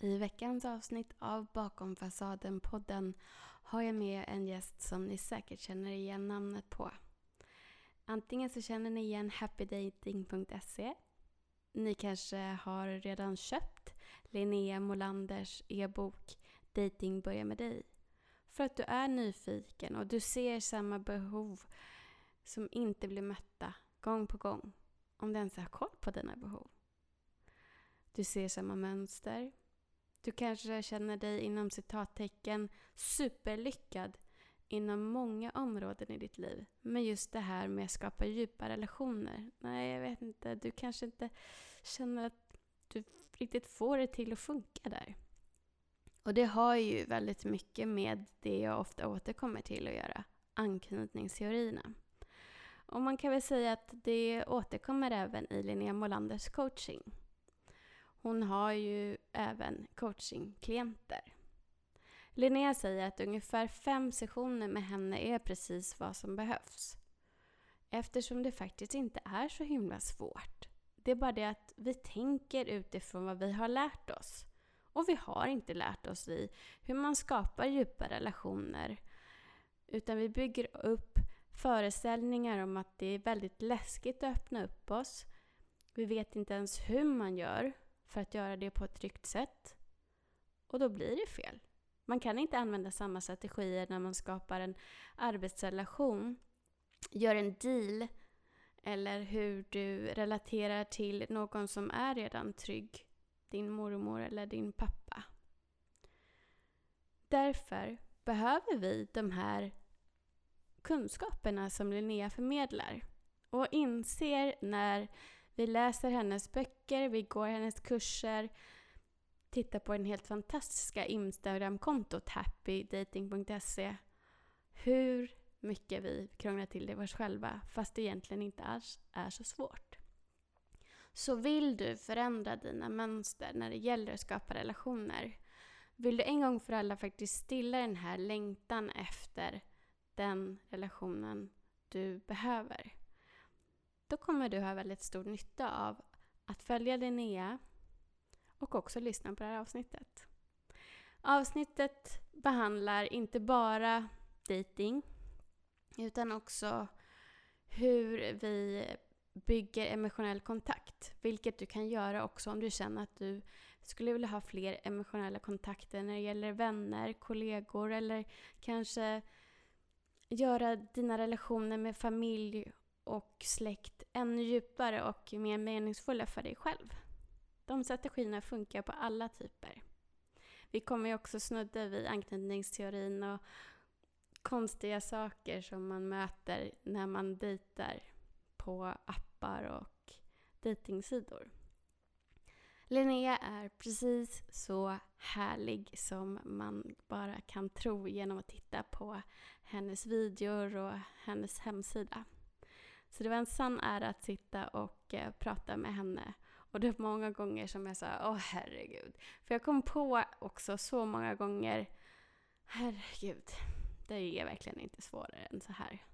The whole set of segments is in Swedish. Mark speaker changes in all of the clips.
Speaker 1: I veckans avsnitt av Bakom fasaden-podden har jag med en gäst som ni säkert känner igen namnet på. Antingen så känner ni igen happydating.se. Ni kanske har redan köpt Linnea Molanders e-bok Dating börjar med dig. För att du är nyfiken och du ser samma behov som inte blir mötta gång på gång. Om du ens har koll på dina behov. Du ser samma mönster. Du kanske känner dig inom citattecken superlyckad inom många områden i ditt liv. Men just det här med att skapa djupa relationer. Nej, jag vet inte. Du kanske inte känner att du riktigt får det till att funka där. Och det har ju väldigt mycket med det jag ofta återkommer till att göra. Anknytningsteorierna. Och man kan väl säga att det återkommer även i Linnea Molanders coaching. Hon har ju även coachingklienter. Linnea säger att ungefär fem sessioner med henne är precis vad som behövs. Eftersom det faktiskt inte är så himla svårt. Det är bara det att vi tänker utifrån vad vi har lärt oss. Och vi har inte lärt oss i hur man skapar djupa relationer. Utan vi bygger upp föreställningar om att det är väldigt läskigt att öppna upp oss. Vi vet inte ens hur man gör för att göra det på ett tryggt sätt. Och då blir det fel. Man kan inte använda samma strategier när man skapar en arbetsrelation, gör en deal eller hur du relaterar till någon som är redan trygg, din mormor eller din pappa. Därför behöver vi de här kunskaperna som Linnea förmedlar och inser när vi läser hennes böcker, vi går hennes kurser, tittar på den helt fantastiska Instagramkontot happydating.se hur mycket vi krånglar till det oss själva fast det egentligen inte alls är så svårt. Så vill du förändra dina mönster när det gäller att skapa relationer? Vill du en gång för alla faktiskt stilla den här längtan efter den relationen du behöver? Då kommer du ha väldigt stor nytta av att följa Linnea och också lyssna på det här avsnittet. Avsnittet behandlar inte bara dating utan också hur vi bygger emotionell kontakt. Vilket du kan göra också om du känner att du skulle vilja ha fler emotionella kontakter när det gäller vänner, kollegor eller kanske göra dina relationer med familj och släkt ännu djupare och mer meningsfulla för dig själv. De strategierna funkar på alla typer. Vi kommer ju också snudda vid anknytningsteorin och konstiga saker som man möter när man dejtar på appar och dejtingsidor. Linnea är precis så härlig som man bara kan tro genom att titta på hennes videor och hennes hemsida. Så det var en sann ära att sitta och eh, prata med henne. Och det var många gånger som jag sa, åh herregud. För jag kom på också så många gånger, herregud, det är verkligen inte svårare än så här.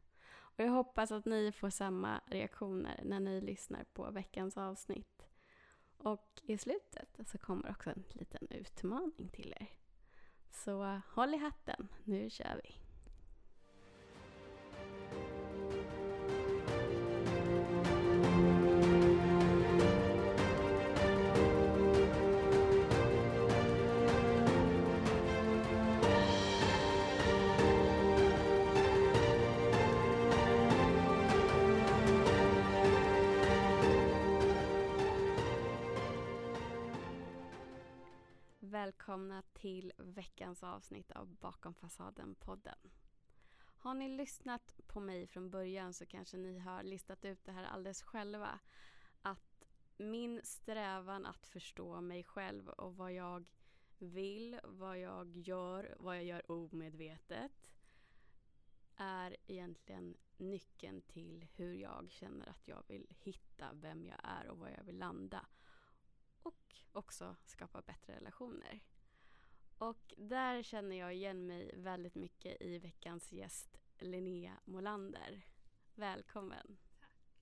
Speaker 1: Och jag hoppas att ni får samma reaktioner när ni lyssnar på veckans avsnitt. Och i slutet så kommer också en liten utmaning till er. Så håll i hatten, nu kör vi! Välkomna till veckans avsnitt av Bakom fasaden-podden. Har ni lyssnat på mig från början så kanske ni har listat ut det här alldeles själva. Att min strävan att förstå mig själv och vad jag vill, vad jag gör, vad jag gör omedvetet är egentligen nyckeln till hur jag känner att jag vill hitta vem jag är och var jag vill landa och också skapa bättre relationer. Och där känner jag igen mig väldigt mycket i veckans gäst Linnea Molander. Välkommen!
Speaker 2: Tack.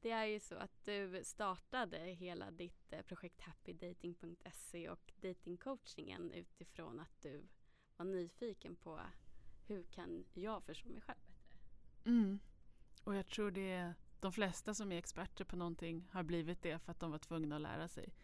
Speaker 1: Det är ju så att du startade hela ditt eh, projekt happydating.se och datingcoachingen utifrån att du var nyfiken på hur kan jag förstå mig själv bättre?
Speaker 2: Mm. Och jag tror det de flesta som är experter på någonting har blivit det för att de var tvungna att lära sig.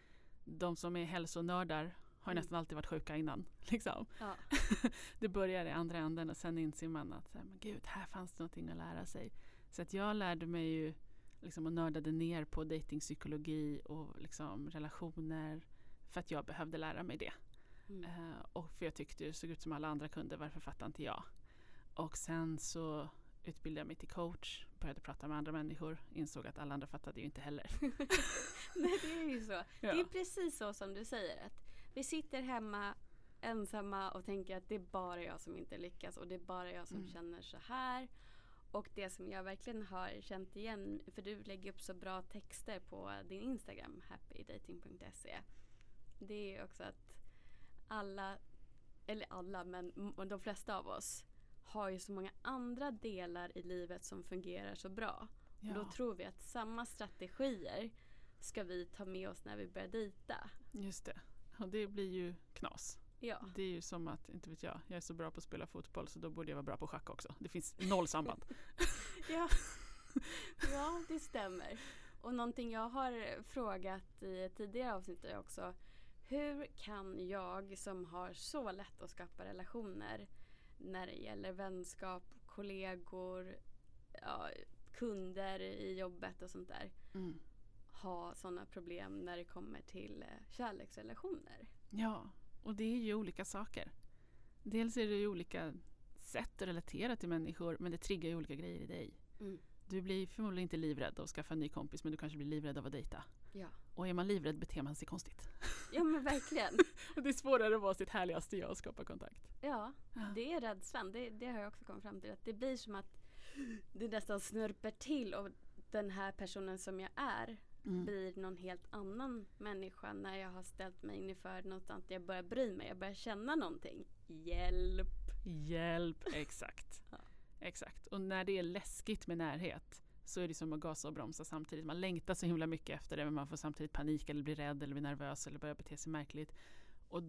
Speaker 2: De som är hälsonördar har
Speaker 1: Mm.
Speaker 2: nästan alltid varit sjuka innan. Liksom.
Speaker 1: Ja.
Speaker 2: det börjar i andra änden och sen inser man att så här, men gud, här fanns det någonting att lära sig. Så att jag lärde mig ju liksom och nördade ner på datingpsykologi och liksom relationer för att jag behövde lära mig det.
Speaker 1: Mm.
Speaker 2: Eh, och för jag tyckte det såg ut som alla andra kunde, varför fattar inte jag? Och sen så utbildade jag mig till coach, började prata med andra människor, insåg att alla andra fattade ju inte heller.
Speaker 1: Nej, det är ju så. Det är
Speaker 2: Ja.
Speaker 1: precis så som du säger. Att vi sitter hemma ensamma och tänker att det är bara jag som inte lyckas och det är bara jag som
Speaker 2: Mm.
Speaker 1: känner så här. Och det som jag verkligen har känt igen, för du lägger upp så bra texter på din Instagram, happydating.se. Det är också att alla, eller alla, men de flesta av oss har ju så många andra delar i livet som fungerar så bra. Och då
Speaker 2: Ja,
Speaker 1: tror vi att samma strategier ska vi ta med oss när vi börjar dejta.
Speaker 2: just det. Och det blir ju knas.
Speaker 1: Ja,
Speaker 2: Det är ju som att, inte vet jag, jag är så bra på att spela fotboll så då borde jag vara bra på schack också. Det finns noll samband.
Speaker 1: ja. ja det stämmer. Och någonting jag har frågat i tidigare avsnitt är också hur kan jag som har så lätt att skapa relationer när det gäller vänskap, kollegor, ja, kunder i jobbet och sånt där
Speaker 2: Mm.
Speaker 1: ha sådana problem när det kommer till eh, kärleksrelationer?
Speaker 2: Ja, och det är ju olika saker. Dels är det ju olika sätt att relatera till människor men det triggar ju olika grejer i dig.
Speaker 1: Mm.
Speaker 2: Du blir förmodligen inte livrädd att skaffa en ny kompis men du kanske blir livrädd av att dejta.
Speaker 1: Ja.
Speaker 2: Och är man livrädd beter man sig konstigt.
Speaker 1: ja, men verkligen.
Speaker 2: Det är svårare att vara sitt härligaste jag och skapa kontakt.
Speaker 1: Ja,
Speaker 2: Ja.
Speaker 1: det är rädslan. Det, det har jag också kommit fram till. Att det blir som att det nästan snurper till och den här personen som jag är
Speaker 2: Mm.
Speaker 1: blir någon helt annan människa när jag har ställt mig inför någonstans där jag börjar bry mig. Jag börjar känna någonting. Hjälp!
Speaker 2: Hjälp, exakt.
Speaker 1: Ja.
Speaker 2: Exakt. Och när det är läskigt med närhet så är det som att gasa och bromsa samtidigt. Man längtar så himla mycket efter det men man får samtidigt panik eller blir rädd eller blir nervös eller börjar bete sig märkligt. Och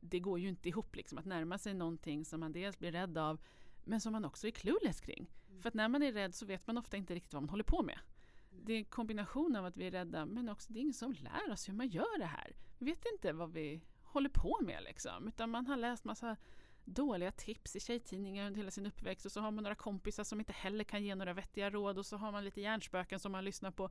Speaker 2: det går ju inte ihop liksom att närma sig någonting som man dels blir rädd av men som man också är clueless kring.
Speaker 1: Mm.
Speaker 2: För att när man är rädd så vet man ofta inte riktigt vad man håller på med. Det är en kombination av att vi är rädda men också det är ingen som lär oss hur man gör det här. Vi vet inte vad vi håller på med liksom. Utan man har läst massa dåliga tips i tjejtidningar under hela sin uppväxt och så har man några kompisar som inte heller kan ge några vettiga råd och så har man lite hjärnspöken som man lyssnar på.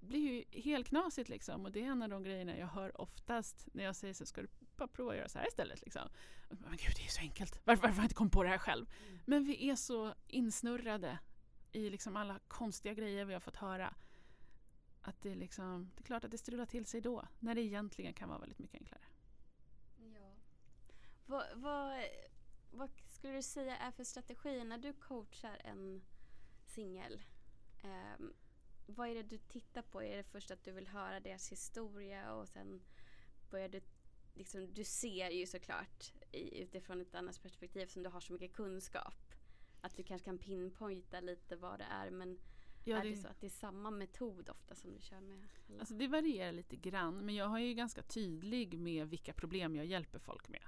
Speaker 2: Det blir ju helt knasigt liksom och det är en av de grejerna jag hör oftast när jag säger så ska du bara prova att göra så här istället liksom. Men gud det är ju så enkelt, varför, varför har jag inte kommit på det här själv?
Speaker 1: Mm.
Speaker 2: Men vi är så insnurrade i liksom alla konstiga grejer vi har fått höra. Att det, liksom, det är klart att det strular till sig då, när det egentligen kan vara väldigt mycket enklare.
Speaker 1: Vad, vad, vad skulle du säga är för strategier när du coachar en singel? Ehm, vad är det du tittar på? Är det först att du vill höra deras historia och sen börjar du liksom, du ser ju såklart i, utifrån ett annat perspektiv som du har så mycket kunskap. Att du kanske kan pinpointa lite vad det är men
Speaker 2: Ja,
Speaker 1: är
Speaker 2: det,
Speaker 1: det så att det är samma metod ofta som du kör med
Speaker 2: alltså det varierar lite grann, men jag är ju ganska tydlig med vilka problem jag hjälper folk med.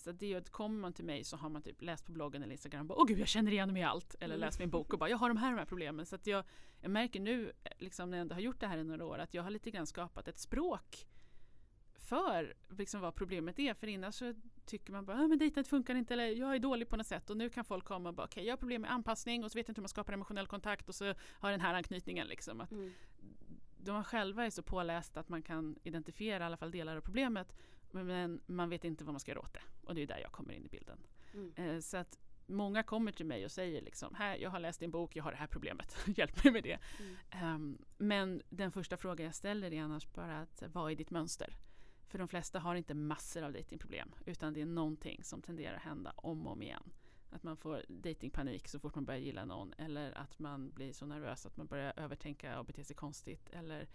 Speaker 2: Så det är ju att kommer man till mig så har man typ läst på bloggen eller Instagram och bara, åh gud jag känner igen mig i allt. Eller
Speaker 1: Mm.
Speaker 2: läst min bok och bara, jag har de här, de här problemen. Så att jag, jag märker nu, liksom när jag ändå har gjort det här i några år, att jag har lite grann skapat ett språk för liksom vad problemet är. För innan så tycker man bara, ah, men dejtandet funkar inte eller jag är dålig på något sätt. Och nu kan folk komma och bara, okej jag har problem med anpassning och så vet jag inte hur man skapar emotionell kontakt och så har den här anknytningen. Liksom. Att
Speaker 1: Mm.
Speaker 2: de själva är så pålästa att man kan identifiera i alla fall delar av problemet. Men, man vet inte vad man ska göra åt det. Och det är där jag kommer in i bilden.
Speaker 1: Mm.
Speaker 2: Eh, så att många kommer till mig och säger liksom, här, jag har läst din bok, jag har det här problemet, hjälp mig med det.
Speaker 1: Mm.
Speaker 2: Ehm, men den första frågan jag ställer är annars bara att vad är ditt mönster? För de flesta har inte massor av datingproblem utan det är någonting som tenderar att hända om och om igen. Att man får datingpanik så fort man börjar gilla någon eller att man blir så nervös att man börjar övertänka och bete sig konstigt eller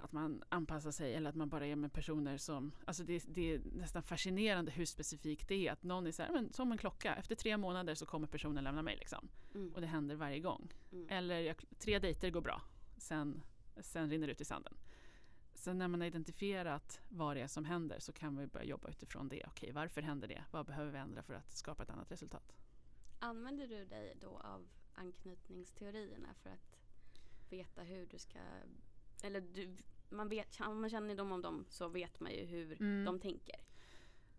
Speaker 2: att man anpassar sig eller att man bara är med personer som, alltså det, det är nästan fascinerande hur specifikt det är att någon är så här, men som en klocka, efter tre månader så kommer personen lämna mig liksom.
Speaker 1: Mm.
Speaker 2: Och det händer varje gång.
Speaker 1: Mm.
Speaker 2: Eller jag, tre dejter går bra. sen, sen rinner det ut i sanden. Sen när man har identifierat vad det är som händer så kan vi börja jobba utifrån det. Okej, varför händer det? Vad behöver vi ändra för att skapa ett annat resultat?
Speaker 1: Använder du dig då av anknytningsteorierna för att veta hur du ska... Eller du, man, vet, om man känner dem om dem så vet man ju hur
Speaker 2: Mm.
Speaker 1: de tänker.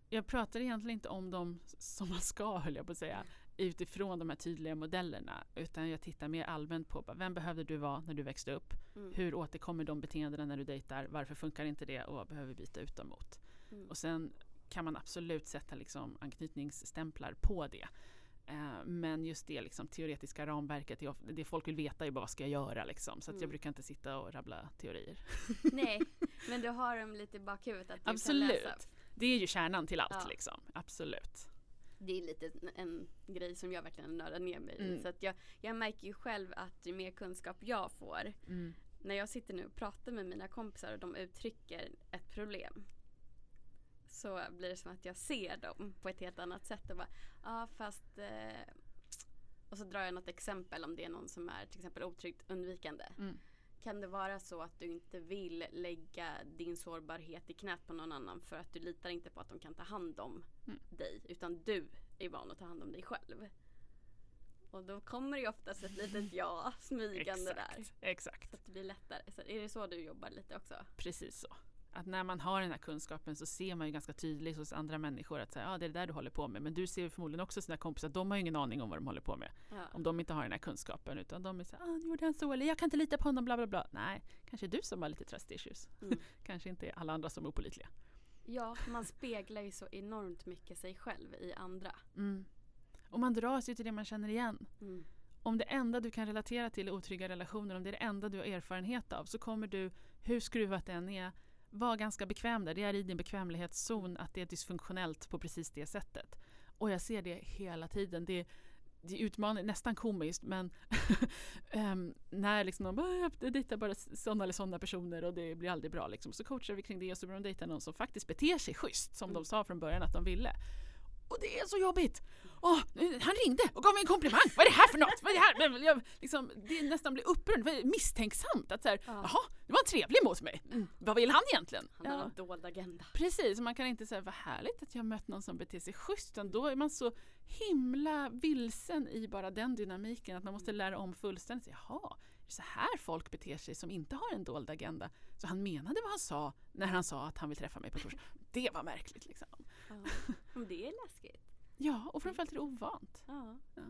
Speaker 2: Jag pratar egentligen inte om dem som man ska, höll jag på att säga, utifrån de här tydliga modellerna. Utan jag tittar mer allmänt på vem behövde du vara när du växte upp?
Speaker 1: Mm.
Speaker 2: Hur återkommer de beteendena när du dejtar? Varför funkar inte det? Och vad behöver vi byta ut dem mot?
Speaker 1: Mm.
Speaker 2: Och sen kan man absolut sätta liksom anknytningsstämplar på det. Eh, men just det liksom, teoretiska ramverket, det, folk vill veta är bara vad ska jag göra liksom. Så att jag
Speaker 1: Mm.
Speaker 2: brukar inte sitta och rabbla teorier.
Speaker 1: Nej, men du har dem lite i bakhuvudet att du
Speaker 2: Absolut.
Speaker 1: kan läsa.
Speaker 2: Det är ju kärnan till allt
Speaker 1: Ja.
Speaker 2: liksom. Absolut.
Speaker 1: Det är lite en, grej som jag verkligen nördar ner mig i.
Speaker 2: Mm.
Speaker 1: Så att jag, jag märker ju själv att ju mer kunskap jag får
Speaker 2: Mm.
Speaker 1: när jag sitter nu och pratar med mina kompisar och de uttrycker ett problem så blir det som att jag ser dem på ett helt annat sätt och bara ja fast eh, och så drar jag något exempel om det är någon som är till exempel otryggt undvikande.
Speaker 2: Mm.
Speaker 1: Kan det vara så att du inte vill lägga din sårbarhet i knät på någon annan för att du litar inte på att de kan ta hand om
Speaker 2: Mm.
Speaker 1: dig utan du är van att ta hand om dig själv? Och då kommer det ju oftast ett litet ja smygande där.
Speaker 2: Exakt. Exakt.
Speaker 1: Så att det blir lättare. Så är det så du jobbar lite också?
Speaker 2: Precis så. Att när man har den här kunskapen så ser man ju ganska tydligt hos andra människor att säga, ja, det är det där du håller på med. Men du ser ju förmodligen också sina kompisar, de har ju ingen aning om vad de håller på med.
Speaker 1: Ja.
Speaker 2: Om de inte har den här kunskapen utan de är så här, ah, gjorde han så? Eller jag kan inte lita på honom, bla bla bla. Nej, kanske du som har lite trust issues.
Speaker 1: Mm.
Speaker 2: kanske inte alla andra som är opålitliga.
Speaker 1: ja, man speglar ju så enormt mycket sig själv i andra.
Speaker 2: Mm. Och man dras ju till det man känner igen.
Speaker 1: Mm.
Speaker 2: Om det enda du kan relatera till är otrygga relationer, om det är det enda du har erfarenhet av, så kommer du, hur skruvat det än är, vara ganska bekväm där. Det är i din bekvämlighetszon att det är dysfunktionellt på precis det sättet. Och jag ser det hela tiden. Det, det är utmanande, nästan komiskt, men ehm, när liksom någon bara, "Ah, jag dejtar bara sådana eller sådana personer och det blir aldrig bra, liksom, så coachar vi kring det och så börjar de dejta någon som faktiskt beter sig schysst, som
Speaker 1: Mm.
Speaker 2: de sa från början att de ville. Och det är så jobbigt! Åh, han ringde och gav mig en komplimang. Vad är det här för något? Vad är det här? Jag, liksom, det nästan blir upprörd, misstänksamt. Att så här,
Speaker 1: Ja.
Speaker 2: Jaha, det var en trevlig mot mig. Mm, vad vill han egentligen?
Speaker 1: Han har en dold agenda.
Speaker 2: Precis, man kan inte säga vad härligt att jag mött någon som beter sig schysst. Utan då är man så himla vilsen i bara den dynamiken att man måste lära om fullständigt. Jaha, så här folk beter sig som inte har en dold agenda? Så han menade vad han sa när han sa att han vill träffa mig på torsdag. Det var märkligt liksom.
Speaker 1: Ja. Det är läskigt.
Speaker 2: Ja, och framförallt är det ovant.
Speaker 1: Ja.
Speaker 2: Ja.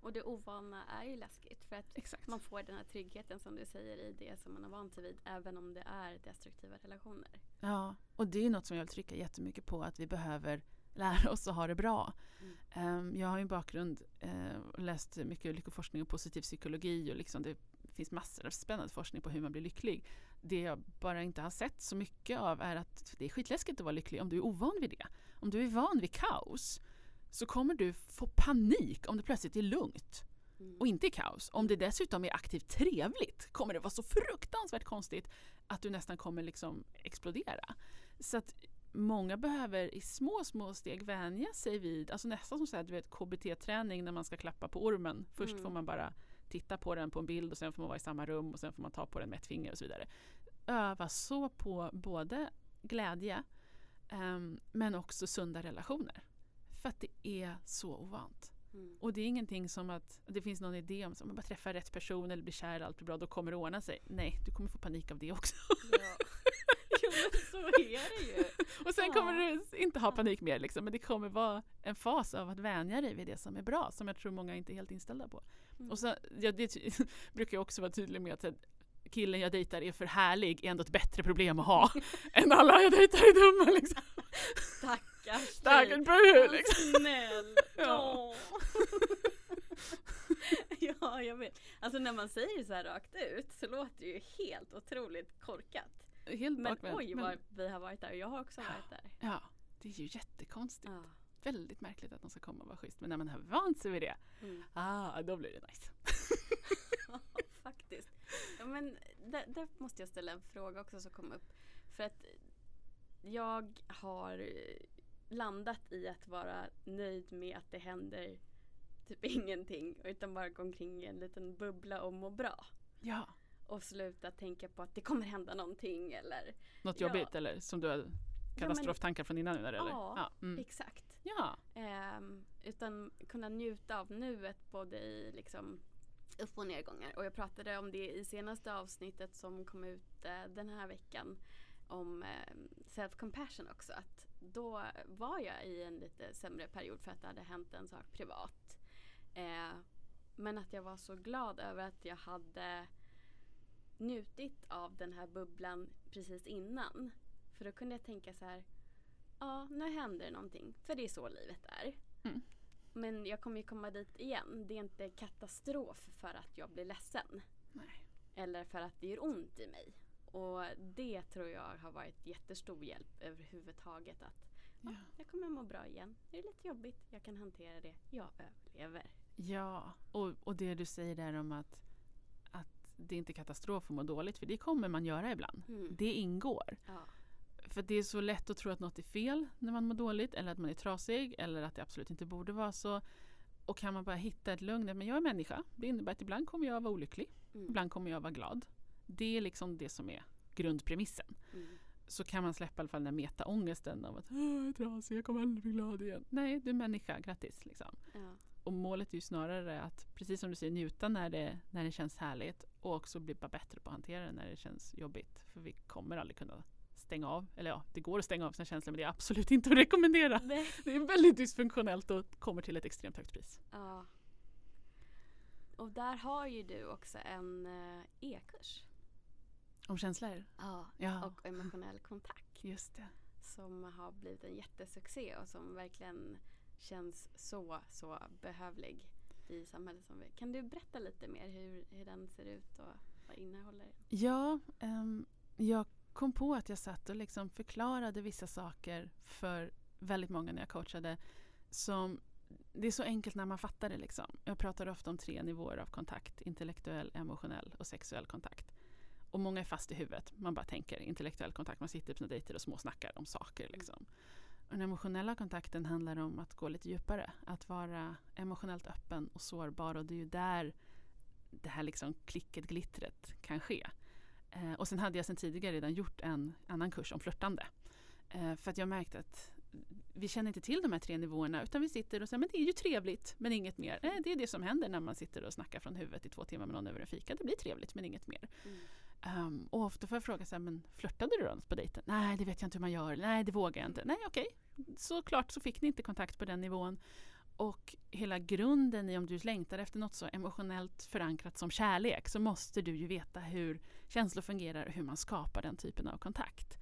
Speaker 1: Och det ovana är ju läskigt för att
Speaker 2: Exakt.
Speaker 1: man får den här tryggheten som du säger i det som man vant sig vid även om det är destruktiva relationer.
Speaker 2: Ja, och det är något som jag vill trycka jättemycket på att vi behöver lära oss att ha det bra.
Speaker 1: Mm.
Speaker 2: Ehm, jag har ju en bakgrund eh, och läst mycket lyckoforskning och positiv psykologi och liksom det finns massor av spännande forskning på hur man blir lycklig. Det jag bara inte har sett så mycket av är att det är skitläskigt att vara lycklig om du är ovan vid det. Om du är van vid kaos så kommer du få panik om det plötsligt är lugnt
Speaker 1: Mm.
Speaker 2: och inte i kaos. Om det dessutom är aktivt trevligt kommer det vara så fruktansvärt konstigt att du nästan kommer liksom explodera. Så att många behöver i små, små steg vänja sig vid, alltså nästan som så här, du vet, KBT-träning när man ska klappa på ormen. Först
Speaker 1: Mm.
Speaker 2: får man bara titta på den på en bild och sen får man vara i samma rum och sen får man ta på den med ett finger och så vidare. Öva så på både glädje ehm, men också sunda relationer. För att det är så ovant.
Speaker 1: Mm.
Speaker 2: Och det är ingenting som att det finns någon idé om att man bara träffar rätt person eller blir kär, allt blir bra, då kommer det ordna sig. Nej, du kommer få panik av det också.
Speaker 1: Ja. så är det ju.
Speaker 2: Och sen
Speaker 1: Ja.
Speaker 2: kommer du inte ha panik mer liksom, men det kommer vara en fas av att vänja dig vid det som är bra, som jag tror många inte är helt inställda på.
Speaker 1: Mm.
Speaker 2: Och så, ja, det brukar jag också vara tydlig med att killen jag dejtar är för härlig är ändå ett bättre problem att ha än alla jag dejtar är dumma liksom.
Speaker 1: Stackars
Speaker 2: Stackars
Speaker 1: dig.
Speaker 2: buhu
Speaker 1: Vad
Speaker 2: liksom.
Speaker 1: Snäll.
Speaker 2: Ja.
Speaker 1: Ja, jag vet. Alltså när man säger det så här rakt ut så låter det ju helt otroligt korkat.
Speaker 2: Helt
Speaker 1: Men
Speaker 2: bakvänt.
Speaker 1: oj
Speaker 2: men-
Speaker 1: vad vi har varit där och jag har också varit där.
Speaker 2: Ja, det är ju jättekonstigt.
Speaker 1: Ja.
Speaker 2: Väldigt märkligt att de ska komma och vara schysst. Men när man har vant sig vid det,
Speaker 1: Mm.
Speaker 2: ah, då blir det nice.
Speaker 1: Faktiskt. Ja, men där, där måste jag ställa en fråga också som kom upp. För att jag har landat i att vara nöjd med att det händer typ ingenting utan bara gå omkring i en liten bubbla och må bra.
Speaker 2: Ja.
Speaker 1: Och sluta tänka på att det kommer hända någonting eller
Speaker 2: Något
Speaker 1: Ja.
Speaker 2: jobbigt eller som du har katastroftankar från innan? Eller?
Speaker 1: Ja,
Speaker 2: ja. Mm.
Speaker 1: exakt.
Speaker 2: ja.
Speaker 1: Ehm, utan kunna njuta av nuet både i liksom upp och nedgångar. Och jag pratade om det i senaste avsnittet som kom ut eh, den här veckan om eh, self-compassion också. Att då var jag i en lite sämre period för att det hade hänt en sak privat. Eh, men att jag var så glad över att jag hade njutit av den här bubblan precis innan. För då kunde jag tänka så här, ja nu händer någonting. För det är så livet är.
Speaker 2: Mm.
Speaker 1: Men jag kommer ju komma dit igen. Det är inte katastrof för att jag blir ledsen.
Speaker 2: Nej.
Speaker 1: Eller för att det gör ont i mig. Och det tror jag har varit jättestor hjälp överhuvudtaget. Att
Speaker 2: Ja.
Speaker 1: jag kommer må bra igen. Det är lite jobbigt. Jag kan hantera det. Jag överlever.
Speaker 2: Ja, och, och det du säger där om att det är inte katastrof att må dåligt, för det kommer man göra ibland.
Speaker 1: Mm.
Speaker 2: Det ingår.
Speaker 1: Ja.
Speaker 2: För det är så lätt att tro att något är fel när man mår dåligt eller att man är trasig eller att det absolut inte borde vara så. Och kan man bara hitta ett lugn, men jag är människa. Det innebär att ibland kommer jag vara olycklig,
Speaker 1: Mm.
Speaker 2: ibland kommer jag vara glad. Det är liksom det som är grundpremissen.
Speaker 1: Mm.
Speaker 2: Så kan man släppa i alla fall den metaångesten av att "Åh, jag är trasig, jag kommer aldrig bli glad igen. Nej, du är människa, grattis. Liksom.
Speaker 1: Ja.
Speaker 2: Och målet är ju snarare att, precis som du säger, njuta när det, när det känns härligt och också bli bara bättre på att hantera det när det känns jobbigt. För vi kommer aldrig kunna stänga av, eller ja, det går att stänga av sina känslor men det är absolut inte att rekommendera.
Speaker 1: Nej.
Speaker 2: Det är väldigt dysfunktionellt och kommer till ett extremt högt pris.
Speaker 1: Ja. Och där har ju du också en eh, e-kurs.
Speaker 2: Om känslor?
Speaker 1: Ja.
Speaker 2: Ja,
Speaker 1: Och emotionell kontakt.
Speaker 2: just det.
Speaker 1: Som har blivit en jättesuccé och som verkligen känns så, så behövlig i samhället som vi. Kan du berätta lite mer hur, hur den ser ut och vad innehåller den?
Speaker 2: Ja, um, jag kom på att jag satt och liksom förklarade vissa saker för väldigt många när jag coachade. Som, det är så enkelt när man fattar det. Liksom. Jag pratar ofta om tre nivåer av kontakt. Intellektuell, emotionell och sexuell kontakt. Och många är fast i huvudet. Man bara tänker intellektuell kontakt. Man sitter på sina dejter och småsnackar om saker. Liksom. Mm den emotionella kontakten handlar om att gå lite djupare. Att vara emotionellt öppen och sårbar. Och det är ju där det här liksom klicket, glittret kan ske. Eh, och sen hade jag sen tidigare redan gjort en annan kurs om flörtande. Eh, för att jag märkte att vi känner inte till de här tre nivåerna utan vi sitter och säger men det är ju trevligt men inget mer. Eh, det är det som händer när man sitter och snackar från huvudet i två timmar med någon över en fika. Det blir trevligt men inget mer. Mm. Um, och ofta får jag fråga så här, men flörtade du ens på dejten? Nej, det vet jag inte hur man gör. Nej, det vågar jag inte. Nej, okej. Såklart så fick ni inte kontakt på den nivån. Och hela grunden i om du längtar efter något så emotionellt förankrat som kärlek så måste du ju veta hur känslor fungerar och hur man skapar den typen av kontakt.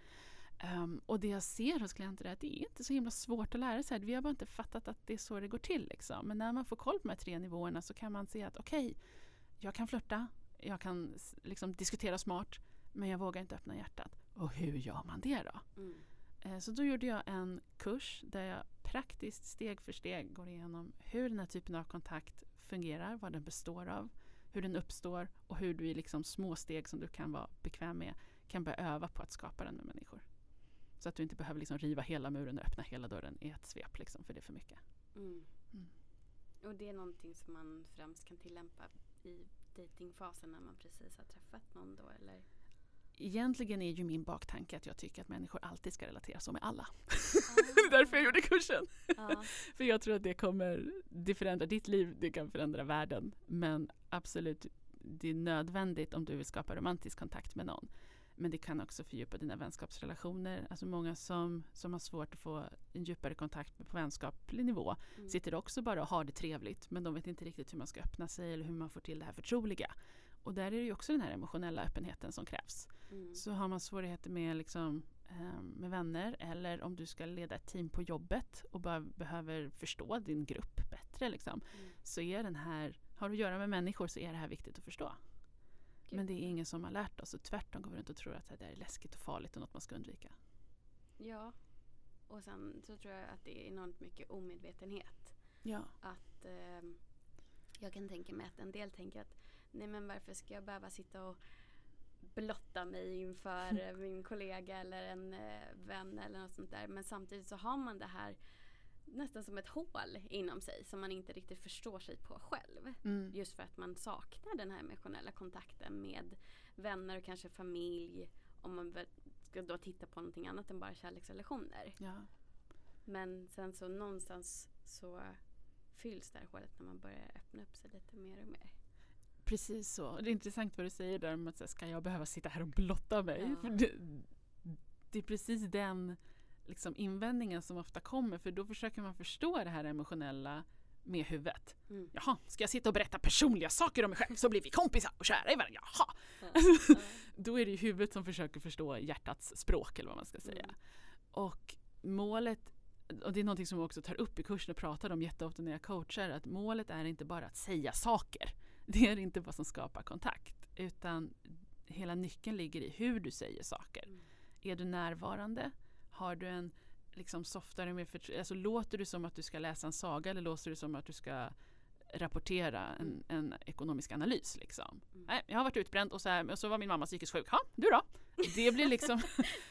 Speaker 2: Um, och det jag ser hos klienter är att det är inte så himla svårt att lära sig. Vi har bara inte fattat att det är så det går till. Liksom. Men när man får koll på de här tre nivåerna så kan man se att okej, jag kan flörta, jag kan liksom, diskutera smart, men jag vågar inte öppna hjärtat. Och hur gör man det då?
Speaker 1: Mm.
Speaker 2: Eh, Så då gjorde jag en kurs där jag praktiskt steg för steg går igenom hur den här typen av kontakt fungerar, vad den består av, hur den uppstår och hur du i liksom små steg som du kan vara bekväm med kan börja öva på att skapa den med människor. Så att du inte behöver liksom riva hela muren och öppna hela dörren i ett svep, liksom, för det är för mycket.
Speaker 1: Mm.
Speaker 2: Mm.
Speaker 1: Och det är någonting som man främst kan tillämpa i datingfasen när man precis har träffat någon då eller?
Speaker 2: Egentligen är ju min baktanke att jag tycker att människor alltid ska relatera så med alla. det är därför jag gjorde kursen. För jag tror att det kommer det förändra ditt liv, det kan förändra världen. Men absolut, det är nödvändigt om du vill skapa romantisk kontakt med någon. Men det kan också fördjupa dina vänskapsrelationer. Alltså många som, som har svårt att få en djupare kontakt på vänskaplig nivå
Speaker 1: Mm.
Speaker 2: sitter också bara och har det trevligt men de vet inte riktigt hur man ska öppna sig eller hur man får till det här förtroliga. Och där är det ju också den här emotionella öppenheten som krävs.
Speaker 1: Mm.
Speaker 2: Så har man svårigheter med, liksom, eh, med vänner eller om du ska leda ett team på jobbet och bara behöver förstå din grupp bättre liksom,
Speaker 1: Mm.
Speaker 2: så är den här, har du att göra med människor så är det här viktigt att förstå.
Speaker 1: Gud.
Speaker 2: Men det är ingen som har lärt oss och tvärtom går vi runt och tror att det här är läskigt och farligt och något man ska undvika.
Speaker 1: Ja. Och sen så tror jag att det är enormt mycket omedvetenhet.
Speaker 2: Ja.
Speaker 1: Att ehm, jag kan tänka mig att en del tänker att nej men varför ska jag behöva sitta och blotta mig inför eh, min kollega eller en eh, vän eller något sånt där. Men samtidigt så har man det här nästan som ett hål inom sig som man inte riktigt förstår sig på själv.
Speaker 2: Mm.
Speaker 1: Just för att man saknar den här emotionella kontakten med vänner och kanske familj. Om man ska då titta på någonting annat än bara kärleksrelationer.
Speaker 2: Ja.
Speaker 1: Men sen så någonstans så fylls det här hålet när man börjar öppna upp sig lite mer och mer.
Speaker 2: Precis så. Det är intressant vad du säger där om att ska jag behöva sitta här och blotta mig?
Speaker 1: Ja.
Speaker 2: Det, det är precis den liksom, invändningen som ofta kommer för då försöker man förstå det här emotionella med huvudet.
Speaker 1: Mm.
Speaker 2: Jaha, ska jag sitta och berätta personliga saker om mig själv så blir vi kompisar och kära i varandra? Jaha!
Speaker 1: Ja.
Speaker 2: Då är det ju huvudet som försöker förstå hjärtats språk eller vad man ska säga.
Speaker 1: Mm.
Speaker 2: Och målet, och det är någonting som vi också tar upp i kursen och pratar om jätteofta när jag coachar, att målet är inte bara att säga saker. Det är inte vad som skapar kontakt, utan hela nyckeln ligger i hur du säger saker.
Speaker 1: Mm.
Speaker 2: Är du närvarande? Har du en liksom softare, mer förtr- alltså låter du som att du ska läsa en saga eller låter du som att du ska rapportera en, en ekonomisk analys? Liksom?
Speaker 1: Mm.
Speaker 2: Nej, jag har varit utbränd och så, här, och så var min mamma psykiskt sjuk. Ja, du då? Det blir liksom,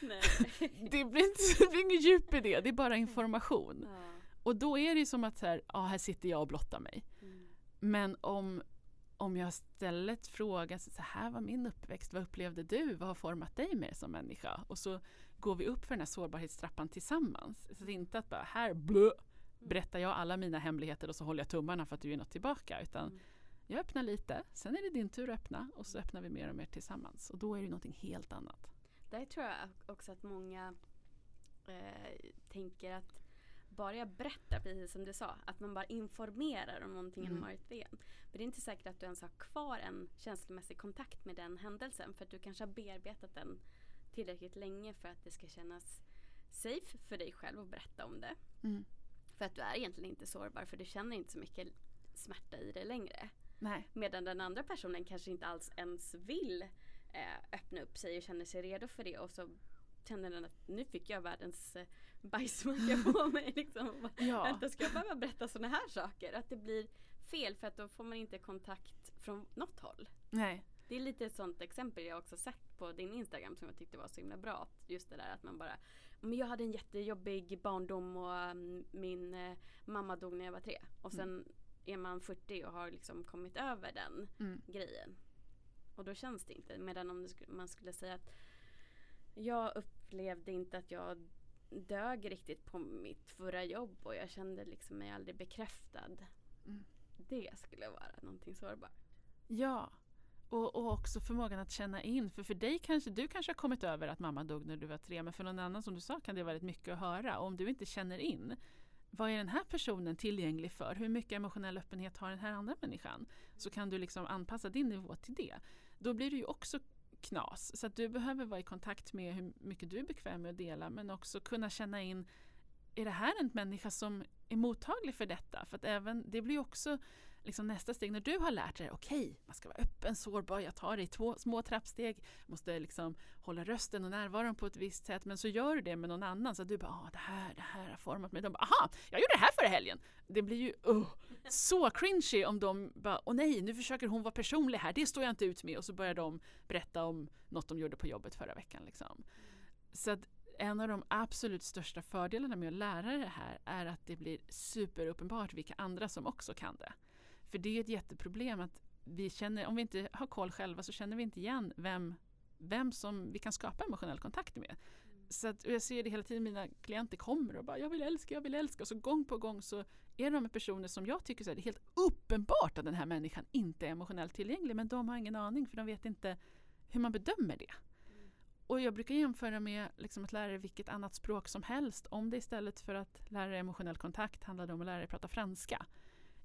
Speaker 2: det blir, inte, det blir inget djup i det, det är bara information.
Speaker 1: Ja.
Speaker 2: Och då är det som att här, ja, här sitter jag och blottar mig.
Speaker 1: Mm.
Speaker 2: Men om, om jag istället frågar så här var min uppväxt, vad upplevde du, vad har format dig mer som människa? Och så går vi upp för den här sårbarhetstrappan tillsammans. Så det är inte att bara här blö, berättar jag alla mina hemligheter och så håller jag tummarna för att du är något tillbaka. Utan
Speaker 1: Mm.
Speaker 2: jag öppnar lite, sen är det din tur att öppna och så öppnar vi mer och mer tillsammans. Och då är det någonting helt annat.
Speaker 1: Där tror jag också att många eh, tänker att bara jag berättar, precis som du sa, att man bara informerar om någonting
Speaker 2: Mm.
Speaker 1: mm. varit igen. Men det är inte säkert att du ens har kvar en känslomässig kontakt med den händelsen för att du kanske har bearbetat den tillräckligt länge för att det ska kännas safe för dig själv att berätta om det.
Speaker 2: Mm.
Speaker 1: För att du är egentligen inte sårbar för du känner inte så mycket smärta i dig längre.
Speaker 2: Nej.
Speaker 1: Medan den andra personen kanske inte alls ens vill eh, öppna upp sig och känner sig redo för det och så känner den att nu fick jag världens eh, bajsmacka på mig. Liksom.
Speaker 2: Ja.
Speaker 1: Ska jag behöva berätta sådana här saker? Att det blir fel för att då får man inte kontakt från något håll.
Speaker 2: Nej.
Speaker 1: Det är lite ett sånt exempel jag också sett på din Instagram som jag tyckte var så himla bra. Just det där att man bara Men jag hade en jättejobbig barndom och mm, min eh, mamma dog när jag var tre. Och sen är man 40 och har liksom kommit över den
Speaker 2: Mm.
Speaker 1: grejen. Och då känns det inte. Medan om man skulle säga att jag upplevde inte att jag dög riktigt på mitt förra jobb och jag kände liksom mig aldrig bekräftad.
Speaker 2: Mm.
Speaker 1: Det skulle vara någonting sårbart.
Speaker 2: Ja, och, och också förmågan att känna in. För för dig kanske, du kanske har kommit över att mamma dog när du var tre, men för någon annan som du sa kan det vara väldigt mycket att höra. Och om du inte känner in, vad är den här personen tillgänglig för? Hur mycket emotionell öppenhet har den här andra människan? Så kan du liksom anpassa din nivå till det. Då blir det ju också knas. Så att du behöver vara i kontakt med hur mycket du är bekväm med att dela, men också kunna känna in är det här en människa som är mottaglig för detta? För att även, det blir ju också liksom nästa steg när du har lärt dig, okej, man ska vara öppen, sårbar, jag tar det i två små trappsteg, måste liksom hålla rösten och närvaron på ett visst sätt, men så gör du det med någon annan, så att du bara, ah, det här, det här har format mig. De bara, aha, jag gjorde det här förra helgen. Det blir ju oh, så cringy om de bara, åh nej, nu försöker hon vara personlig här, det står jag inte ut med, och så börjar de berätta om något de gjorde på jobbet förra veckan. Liksom. Så att en av de absolut största fördelarna med att lära det här är att det blir superuppenbart vilka andra som också kan det. För det är ett jätteproblem att vi känner, om vi inte har koll själva så känner vi inte igen vem, vem som vi kan skapa emotionell kontakt med. Så att, och jag ser det hela tiden, mina klienter kommer och bara jag vill älska, jag vill älska. Och så gång på gång så är de med personer som jag tycker så här, det är helt uppenbart att den här människan inte är emotionellt tillgänglig men de har ingen aning för de vet inte hur man bedömer det. Och jag brukar jämföra med liksom att lära dig vilket annat språk som helst. Om det istället för att lära dig emotionell kontakt handlade om att lära dig prata franska.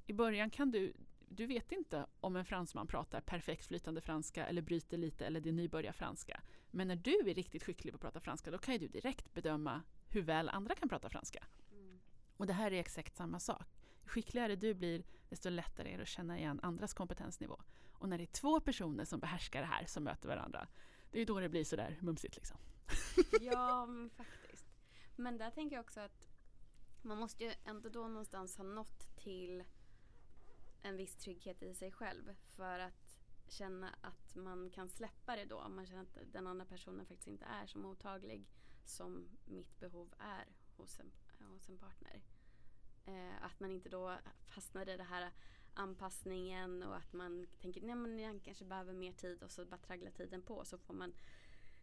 Speaker 2: I början kan du, du vet inte om en fransman pratar perfekt flytande franska eller bryter lite eller det är nybörjarfranska. Men när du är riktigt skicklig på att prata franska då kan ju du direkt bedöma hur väl andra kan prata franska.
Speaker 1: Mm.
Speaker 2: Och det här är exakt samma sak. Ju skickligare du blir desto lättare är det att känna igen andras kompetensnivå. Och när det är två personer som behärskar det här som möter varandra det är då det blir sådär mumsigt liksom.
Speaker 1: Ja, men faktiskt. Men där tänker jag också att man måste ju ändå då någonstans ha nått till en viss trygghet i sig själv för att känna att man kan släppa det då om man känner att den andra personen faktiskt inte är så mottaglig som mitt behov är hos en, hos en partner. Eh, att man inte då fastnar i det här anpassningen och att man tänker nej men jag kanske behöver mer tid och så bara tragglar tiden på så får man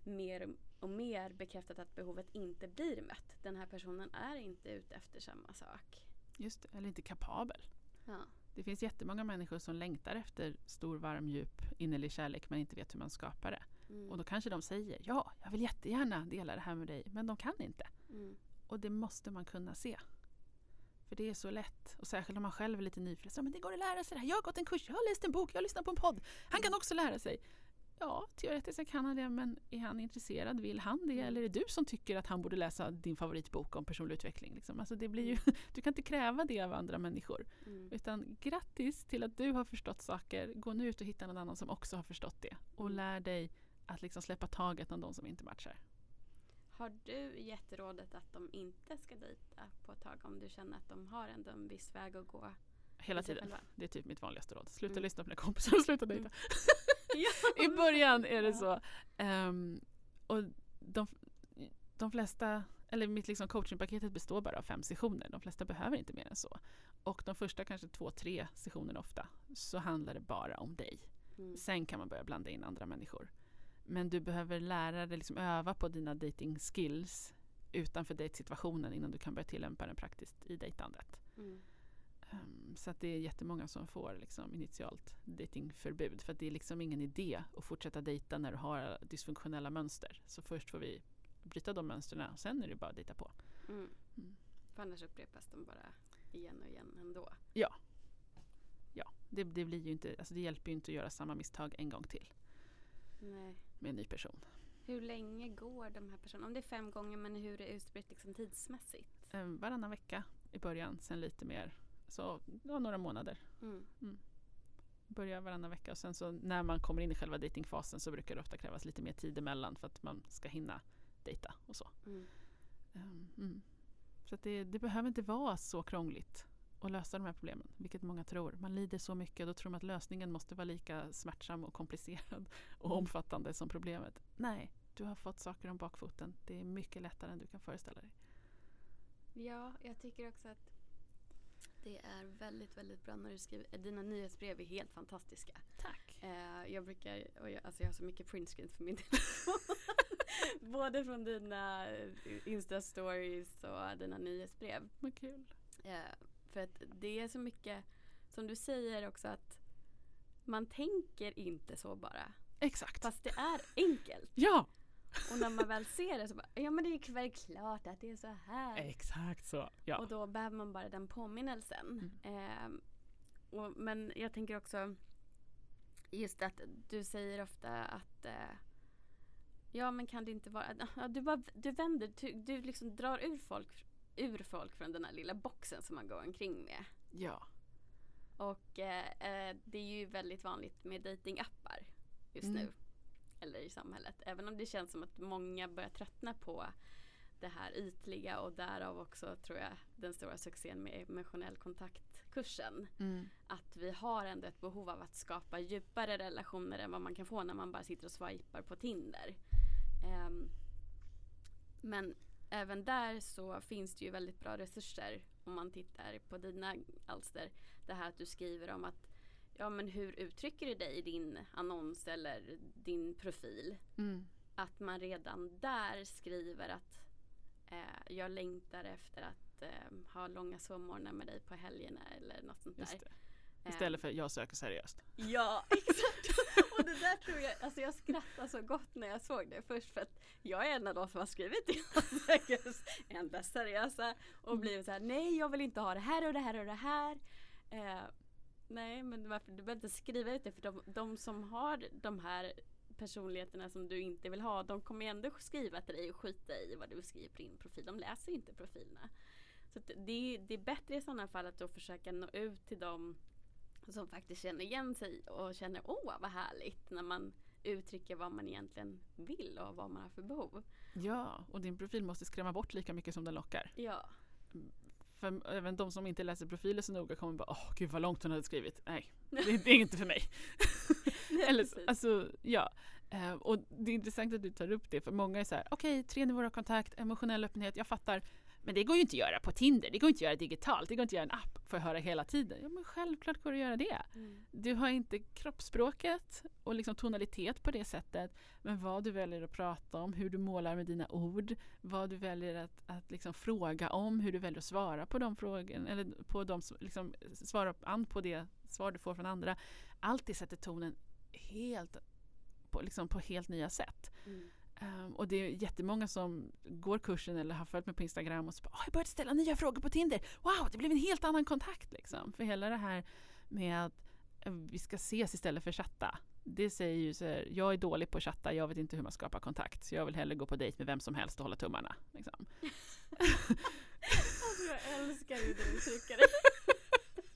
Speaker 1: mer och mer bekräftat att behovet inte blir mött. Den här personen är inte ute efter samma sak.
Speaker 2: Just det, eller inte kapabel.
Speaker 1: Ja.
Speaker 2: Det finns jättemånga människor som längtar efter stor, varm, djup, innerlig kärlek men inte vet hur man skapar det.
Speaker 1: Mm.
Speaker 2: Och då kanske de säger ja, jag vill jättegärna dela det här med dig, men de kan inte.
Speaker 1: Mm.
Speaker 2: Och det måste man kunna se. För det är så lätt. Och särskilt om man själv är lite nyfrälst. Men det går att lära sig det här. Jag har gått en kurs, jag har läst en bok, jag har lyssnat på en podd. Han kan också lära sig. Ja, teoretiskt kan han det, men är han intresserad? Vill han det? Eller är det du som tycker att han borde läsa din favoritbok om personlig utveckling? Liksom? Alltså det blir ju, du kan inte kräva det av andra människor.
Speaker 1: Mm.
Speaker 2: Utan grattis till att du har förstått saker. Gå nu ut och hitta någon annan som också har förstått det. Och
Speaker 1: Mm.
Speaker 2: lär dig att liksom släppa taget om de som inte matchar.
Speaker 1: Har du gett rådet att de inte ska dejta på ett tag om du känner att de har ändå en viss väg att gå?
Speaker 2: Hela tiden.
Speaker 1: själva?
Speaker 2: Det är typ mitt vanligaste råd. Sluta
Speaker 1: Mm.
Speaker 2: lyssna på dina kompisar och sluta dejta.
Speaker 1: Mm.
Speaker 2: I början är det så. Ehm, och de, de flesta, eller mitt liksom coachingpaketet består bara av fem sessioner. De flesta behöver inte mer än så. Och de första kanske två, tre sessionerna ofta så handlar det bara om dig.
Speaker 1: Mm.
Speaker 2: Sen kan man börja blanda in andra människor. Men du behöver lära dig liksom öva på dina dating skills utanför dejtsituationen innan du kan börja tillämpa den praktiskt i dejtandet.
Speaker 1: Mm.
Speaker 2: Um, så att det är jättemånga som får liksom initialt datingförbud för att det är liksom ingen idé att fortsätta dejta när du har dysfunktionella mönster. Så först får vi bryta de mönstren och sen är det bara att dejta på.
Speaker 1: Mm.
Speaker 2: Mm.
Speaker 1: För annars upprepas de bara igen och igen ändå.
Speaker 2: Ja, det, det, blir ju inte, alltså det hjälper ju inte att göra samma misstag en gång till
Speaker 1: Nej.
Speaker 2: med en ny person.
Speaker 1: Hur länge går de här personerna? Om det är fem gånger, men hur är det utspritt liksom tidsmässigt?
Speaker 2: Um, varannan vecka i början, sen lite mer. Så ja, några månader.
Speaker 1: Mm.
Speaker 2: Börja varannan vecka och sen så när man kommer in i själva datingfasen så brukar det ofta krävas lite mer tid emellan för att man ska hinna dejta och så.
Speaker 1: Mm.
Speaker 2: Um, mm. Så det, det behöver inte vara så krångligt att lösa de här problemen, vilket många tror. Man lider så mycket, då tror man att lösningen måste vara lika smärtsam och komplicerad och omfattande som problemet. Nej, du har fått saker om bakfoten. Det är mycket lättare än du kan föreställa dig.
Speaker 1: Ja, jag tycker också att det är väldigt, väldigt bra när du skriver. Dina nyhetsbrev är helt fantastiska.
Speaker 2: Tack.
Speaker 1: Eh, jag brukar, och jag, alltså jag har så mycket printscreens för min telefon. Både från dina eh, Insta-stories och dina nyhetsbrev.
Speaker 2: Vad kul.
Speaker 1: Eh, för att det är så mycket, som du säger också att man tänker inte så bara.
Speaker 2: Exakt.
Speaker 1: Fast det är enkelt.
Speaker 2: Ja!
Speaker 1: Och när man väl ser det så bara, ja men det är väl klart att det är så här.
Speaker 2: Exakt så. Ja.
Speaker 1: Och då behöver man bara den påminnelsen. Ehm, och, men jag tänker också just att du säger ofta att eh, ja men kan det inte vara, du, bara, du vänder, du, du liksom drar ur folk, ur folk från den här lilla boxen som man går omkring med.
Speaker 2: ja.
Speaker 1: Och eh, eh, det är ju väldigt vanligt med datingappar just
Speaker 2: Mm.
Speaker 1: nu. Eller i samhället. Även om det känns som att många börjar tröttna på det här ytliga och därav också tror jag den stora succén med emotionell kontaktkursen.
Speaker 2: Mm.
Speaker 1: Att vi har ändå ett behov av att skapa djupare relationer än vad man kan få när man bara sitter och swipar på Tinder. Ehm, men även där så finns det ju väldigt bra resurser om man tittar på dina alster. Det här att du skriver om att ja men hur uttrycker du dig i din annons eller din profil?
Speaker 2: Mm.
Speaker 1: Att man redan där skriver att eh, jag längtar efter att eh, ha långa sovmorgnar med dig på helgerna eller något sånt där.
Speaker 2: Det. Istället för jag söker seriöst.
Speaker 1: Ja, exakt. Och det där tror jag, alltså jag skrattade så gott när jag såg det först för att jag är en av de som har skrivit det. Säkert enda seriösa och blivit så här, nej jag vill inte ha det här och det här och det här. Eh, nej men varför, du behöver inte skriva ut det för de, de som har de här personligheterna som du inte vill ha, de kommer ändå skriva till dig och skita i vad du skriver på din profil. De läser inte profilerna. Så det, det är bättre i sådana fall att då försöka nå ut till dem som faktiskt känner igen sig och känner åh vad härligt när man uttrycker vad man egentligen vill och vad man har för behov.
Speaker 2: Ja, och din profil måste skrämma bort lika mycket som den lockar.
Speaker 1: Ja,
Speaker 2: För även de som inte läser profiler så noga kommer bara åh gud vad långt hon hade skrivit. Nej, det, det är inte för mig. Eller,
Speaker 1: precis.
Speaker 2: alltså, ja. Eh, och det är intressant att du tar upp det för många är så här, okej tre nivåer av kontakt, emotionell öppenhet, jag fattar. Men det går ju inte att göra på Tinder, det går inte att göra digitalt, det går inte att göra en app för att höra hela tiden. Ja men självklart går det att göra det.
Speaker 1: Mm.
Speaker 2: Du har inte kroppsspråket och liksom tonalitet på det sättet. Men vad du väljer att prata om, hur du målar med dina ord, vad du väljer att, att liksom fråga om, hur du väljer att svara på de frågorna, eller på de, liksom, svara an på det svar du får från andra. Allt det sätter tonen helt på, liksom på helt nya sätt.
Speaker 1: Mm.
Speaker 2: Um, och det är jättemånga som går kursen eller har följt mig på Instagram och så bara, oh, jag börjat ställa nya frågor på Tinder. Wow, det blev en helt annan kontakt liksom. För hela det här med att vi ska ses istället för chatta. Det säger ju så här, jag är dålig på att chatta, jag vet inte hur man skapar kontakt. Så jag vill hellre gå på dejt med vem som helst och hålla tummarna. Liksom.
Speaker 1: Alltså, jag älskar hur du uttrycker det.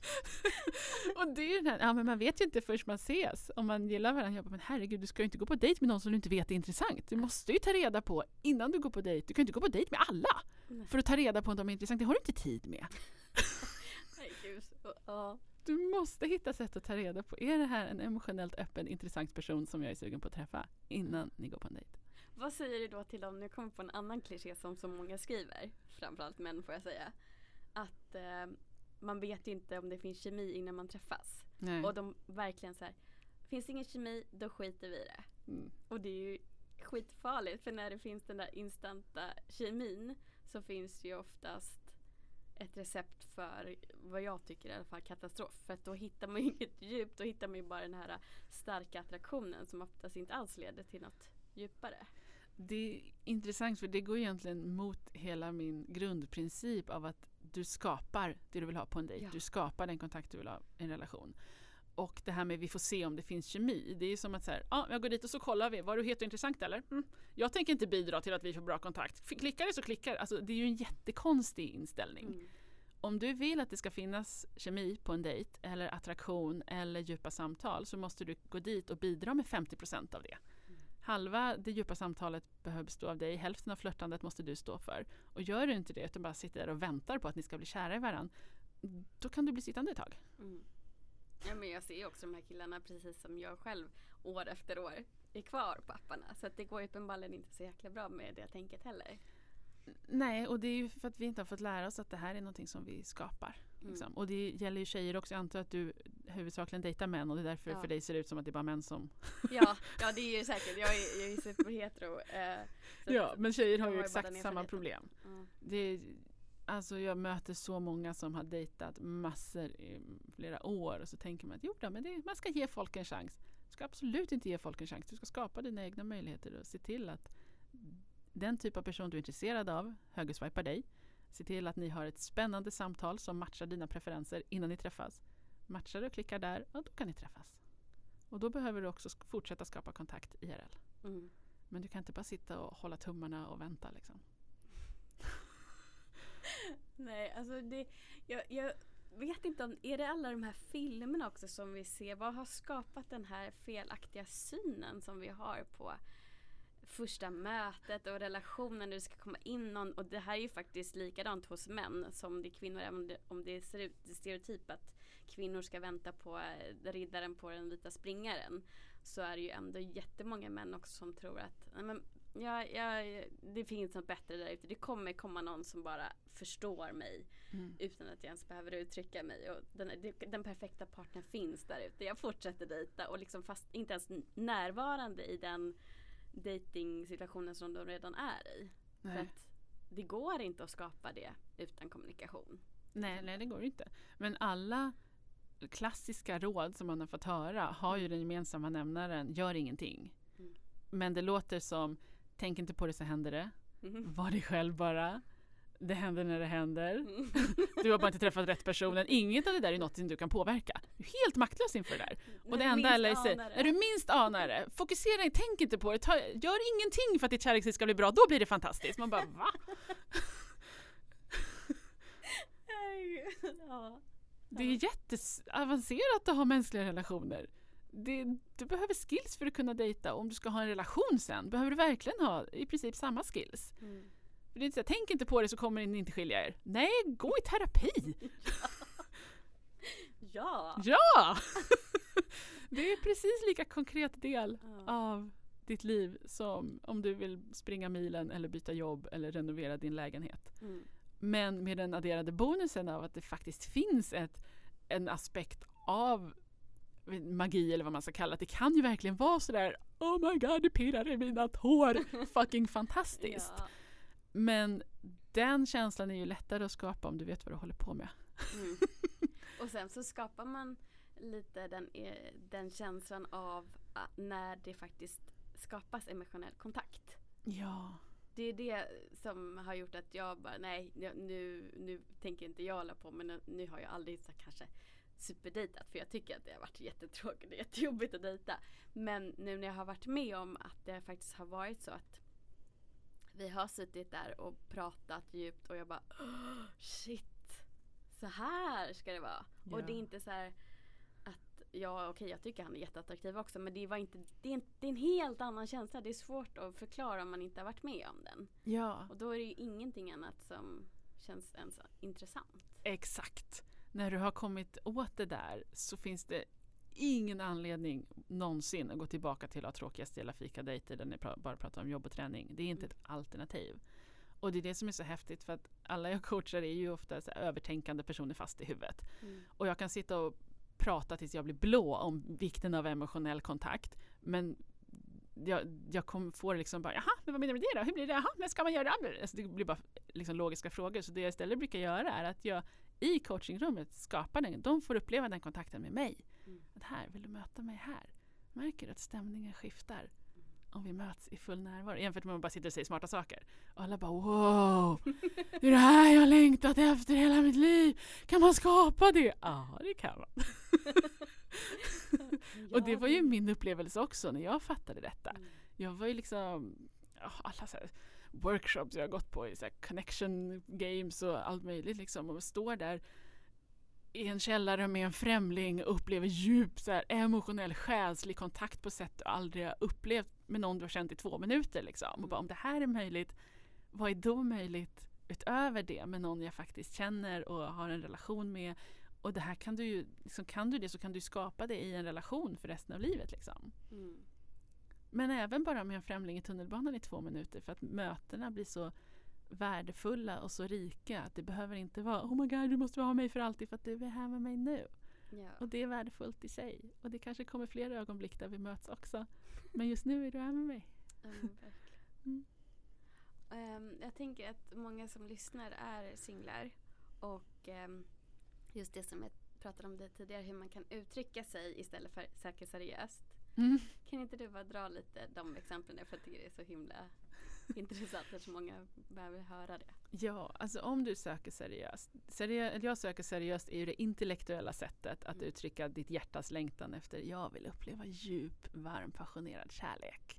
Speaker 2: och det är den här, ja men man vet ju inte först man ses om man gillar varandra. Jag bara, men herregud du ska ju inte gå på dejt med någon som du inte vet är intressant. Du måste ju ta reda på innan du går på dejt. Du kan ju inte gå på dejt med alla
Speaker 1: Nej.
Speaker 2: för att ta reda på om de är intressanta. Det har du inte tid med.
Speaker 1: Herregud. Ja.
Speaker 2: Du måste hitta sätt att ta reda på, är det här en emotionellt öppen, intressant person som jag är sugen på att träffa innan ni går på en dejt?
Speaker 1: Vad säger du då till dem, nu kommer på en annan kliché som så många skriver, framförallt män får jag säga. Att eh, man vet ju inte om det finns kemi innan man träffas.
Speaker 2: Nej.
Speaker 1: Och de verkligen så här, finns det ingen kemi då skiter vi i det.
Speaker 2: Mm.
Speaker 1: Och det är ju skitfarligt för när det finns den där instanta kemin så finns det ju oftast ett recept för vad jag tycker i alla fall katastrof. För att då hittar man ju inget djup, då hittar man ju bara den här starka attraktionen som oftast inte alls leder till något djupare.
Speaker 2: Det är intressant för det går egentligen mot hela min grundprincip av att du skapar det du vill ha på en dejt.
Speaker 1: Ja.
Speaker 2: Du skapar den kontakt du vill ha i en relation. Och det här med vi får se om det finns kemi. Det är ju som att så här, ja, jag går dit och så kollar vi. Var du het och intressant eller? Mm. Jag tänker inte bidra till att vi får bra kontakt. Klickar det så klickar det. Alltså, det är ju en jättekonstig inställning.
Speaker 1: Mm.
Speaker 2: Om du vill att det ska finnas kemi på en dejt eller attraktion eller djupa samtal så måste du gå dit och bidra med 50% av det. Halva det djupa samtalet behöver bestå av dig, hälften av flörtandet måste du stå för. Och gör du inte det utan bara sitter där och väntar på att ni ska bli kära i varandra då kan du bli sittande ett tag.
Speaker 1: Mm. Ja, men jag ser ju också de här killarna precis som jag själv år efter år är kvar på apparna. Så att det går ju uppenbarligen inte så jäkla bra med det tänket heller.
Speaker 2: Nej, och det är ju för att vi inte har fått lära oss att det här är någonting som vi skapar.
Speaker 1: Mm.
Speaker 2: Liksom. Och det gäller ju tjejer också. Jag antar att du huvudsakligen dejtar män och det är därför
Speaker 1: Ja.
Speaker 2: för dig ser det ut som att det är bara män som...
Speaker 1: Ja, ja det är ju säkert. Jag är, jag är superhetero. Eh,
Speaker 2: Ja, men tjejer har ju exakt samma problem.
Speaker 1: ja.
Speaker 2: Det alltså jag möter så många som har dejtat massor i flera år och så tänker man att jo då, men det, man ska ge folk en chans. Du ska absolut inte ge folk en chans. Du ska skapa dina egna möjligheter och se till att den typ av person du är intresserad av högerswipar dig. Se till att ni har ett spännande samtal som matchar dina preferenser innan ni träffas. Matchar du och klickar där, ja, då kan ni träffas. Och då behöver du också fortsätta skapa kontakt IRL.
Speaker 1: Mm.
Speaker 2: Men du kan inte bara sitta och hålla tummarna och vänta liksom.
Speaker 1: Nej, alltså det, jag, jag vet inte om, är det alla de här filmerna också som vi ser, vad har skapat den här felaktiga synen som vi har på första mötet och relationen när det ska komma in någon och det här är ju faktiskt likadant hos män som det är kvinnor även om det, om det ser ut det stereotyp att kvinnor ska vänta på eh, riddaren på den vita springaren så är det ju ändå jättemånga män också som tror att nej men, ja, ja, det finns något bättre där ute. Det kommer komma någon som bara förstår mig utan att jag ens behöver uttrycka mig. Och den, den perfekta partnern finns där ute. Jag fortsätter dejta och liksom fast inte ens närvarande i den dating-situationen som de redan är i. För
Speaker 2: Nej.
Speaker 1: att det går inte att skapa det utan kommunikation.
Speaker 2: Nej, nej, det går inte. Men alla klassiska råd som man har fått höra har ju den gemensamma nämnaren, gör ingenting.
Speaker 1: Mm.
Speaker 2: Men det låter som, tänk inte på det så händer det.
Speaker 1: Mm.
Speaker 2: Var dig själv bara. Det händer när det händer. Du har bara inte träffat rätt personen. Inget av det där är något som du kan påverka. Du är helt maktlös inför det där. Och det enda
Speaker 1: minst
Speaker 2: LA säger, när du minst anar det, fokusera inte, tänk inte på det, ta, gör ingenting för att ditt kärleksliv ska bli bra, då blir det fantastiskt. Man bara va?
Speaker 1: Ja.
Speaker 2: Det är jätteavancerat att ha mänskliga relationer. Det, du behöver skills för att kunna dejta. Om du ska ha en relation sen behöver du verkligen ha i princip samma skills.
Speaker 1: Mm.
Speaker 2: För det är inte så här, tänk inte på det så kommer ni inte skilja er. Nej, gå i terapi!
Speaker 1: Ja!
Speaker 2: Ja! det är precis lika konkret del
Speaker 1: Ja.
Speaker 2: av ditt liv som om du vill springa milen eller byta jobb eller renovera din lägenhet.
Speaker 1: Mm.
Speaker 2: Men med den adderade bonusen av att det faktiskt finns ett, en aspekt av magi eller vad man ska kalla det. Det kan ju verkligen vara sådär Oh my god, det pirrar i mina tår. Fucking fantastiskt.
Speaker 1: Ja.
Speaker 2: Men den känslan är ju lättare att skapa om du vet vad du håller på med.
Speaker 1: Mm. Och sen så skapar man lite den, eh, den känslan av att när det faktiskt skapas emotionell kontakt.
Speaker 2: Ja.
Speaker 1: Det är det som har gjort att jag bara nej nu, nu tänker inte jag hålla på men nu, nu har jag aldrig så kanske superdejtat för jag tycker att det har varit jättetråkigt och jättejobbigt att dejta. Men nu när jag har varit med om att det faktiskt har varit så att vi har suttit där och pratat djupt och jag bara "Åh, shit så här ska det vara. Och
Speaker 2: Ja.
Speaker 1: det är inte så här att ja okej jag tycker han är jätteattraktiv också men det var inte det är, en, det är en helt annan känsla. Det är svårt att förklara om man inte har varit med om den.
Speaker 2: Ja,
Speaker 1: Och då är det ju ingenting annat som känns ens intressant.
Speaker 2: exakt. När du har kommit åt det där så finns det ingen anledning någonsin att gå tillbaka till att ha tråkiga stela fikadejter där ni bara pratar om jobb och träning. Det är inte ett alternativ. Och det är det som är så häftigt för att alla jag coachar är ju ofta övertänkande personer fast i huvudet. Och jag kan sitta och prata tills jag blir blå om vikten av emotionell kontakt. Men jag, jag kom, får liksom bara, jaha, men vad menar du med det då? Hur blir det? Jaha, men ska man göra det? Alltså det blir bara liksom logiska frågor. Så det jag istället brukar göra är att jag i coachingrummet skapar den. De får uppleva den kontakten med mig.
Speaker 1: Mm.
Speaker 2: Att här, vill du möta mig här? Märker du att stämningen skiftar om vi möts i full närvaro jämfört med om man bara sitter och säger smarta saker. Och alla bara wow, det är det här jag har längtat efter hela mitt liv. Kan man skapa det? Ja, det kan man. Och det var ju min upplevelse också när jag fattade detta.
Speaker 1: Mm.
Speaker 2: Jag var ju liksom, alla så workshops jag har gått på så connection games och allt möjligt liksom och står där i en källare med en främling upplever djup så här, emotionell själslig kontakt på sätt du aldrig har upplevt med någon du har känt i två minuter. Liksom. Och bara, om det här är möjligt, vad är då möjligt utöver det med någon jag faktiskt känner och har en relation med? Och det här kan du ju, liksom, kan du det så kan du skapa det i en relation för resten av livet. Liksom.
Speaker 1: Mm.
Speaker 2: Men även bara med en främling i tunnelbanan i två minuter för att mötena blir så värdefulla och så rika att det behöver inte vara Oh my god, du måste ha mig för alltid för att du är här med mig nu.
Speaker 1: Ja.
Speaker 2: Och det är värdefullt i sig. Och det kanske kommer fler ögonblick där vi möts också. Men just nu är du här med mig.
Speaker 1: Verkligen.
Speaker 2: Mm.
Speaker 1: Ehm, jag tänker att många som lyssnar är singlar. Och ehm, just det som jag pratade om det tidigare, hur man kan uttrycka sig istället för söka seriöst.
Speaker 2: Mm.
Speaker 1: Kan inte du bara dra lite de exemplen för jag tycker det är så himla intressant eftersom många behöver höra det.
Speaker 2: Ja, alltså om du söker seriöst. Seriö- jag söker seriöst är ju det intellektuella sättet att
Speaker 1: Mm.
Speaker 2: uttrycka ditt hjärtas längtan efter jag vill uppleva djup, varm, passionerad kärlek.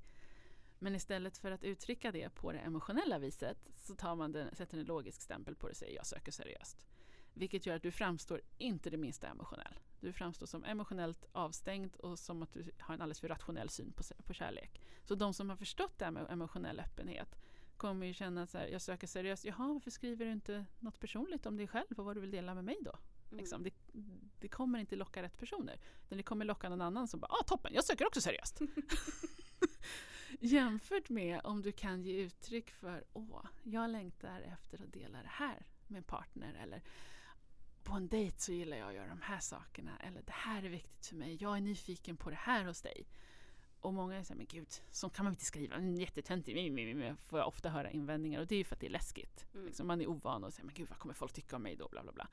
Speaker 2: Men istället för att uttrycka det på det emotionella viset så tar man den, sätter en logisk stämpel på det och säger jag söker seriöst. Vilket gör att du framstår inte det minsta emotionell. Du framstår som emotionellt avstängd och som att du har en alldeles för rationell syn på, på kärlek. Så de som har förstått det här med emotionell öppenhet kommer ju känna så här, jag söker seriöst, jaha varför skriver du inte något personligt om dig själv och vad du vill dela med mig då?
Speaker 1: Mm.
Speaker 2: Liksom, det, det kommer inte locka rätt personer. Det kommer locka någon annan som bara, ah toppen, jag söker också seriöst. Jämfört med om du kan ge uttryck för, åh, jag längtar efter att dela det här med en partner eller på en dejt så gillar jag att göra de här sakerna eller det här är viktigt för mig, jag är nyfiken på det här hos dig. Och många såhär, men gud, så kan man inte skriva, Mm, jättetöntigt, mi, mi", får jag ofta höra invändningar och det är ju för att det är läskigt.
Speaker 1: Mm.
Speaker 2: Liksom, man är ovan och säger, men gud vad kommer folk tycka om mig då, bla bla bla.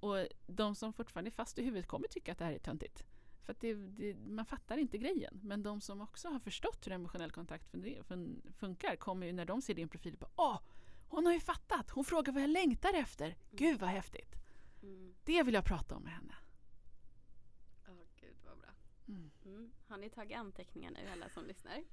Speaker 2: Och de som fortfarande är fast i huvudet kommer tycka att det här är töntigt. För det, det, man fattar inte grejen. Men de som också har förstått hur emotionell kontakt fun- fun- funkar kommer ju när de ser din profil på Åh, hon har ju fattat! Hon frågar vad jag längtar efter! Gud vad häftigt!
Speaker 1: Mm.
Speaker 2: Det vill jag prata om med henne.
Speaker 1: Åh gud vad bra.
Speaker 2: Mm.
Speaker 1: Mm. Har ni tagit anteckningar nu alla som lyssnar?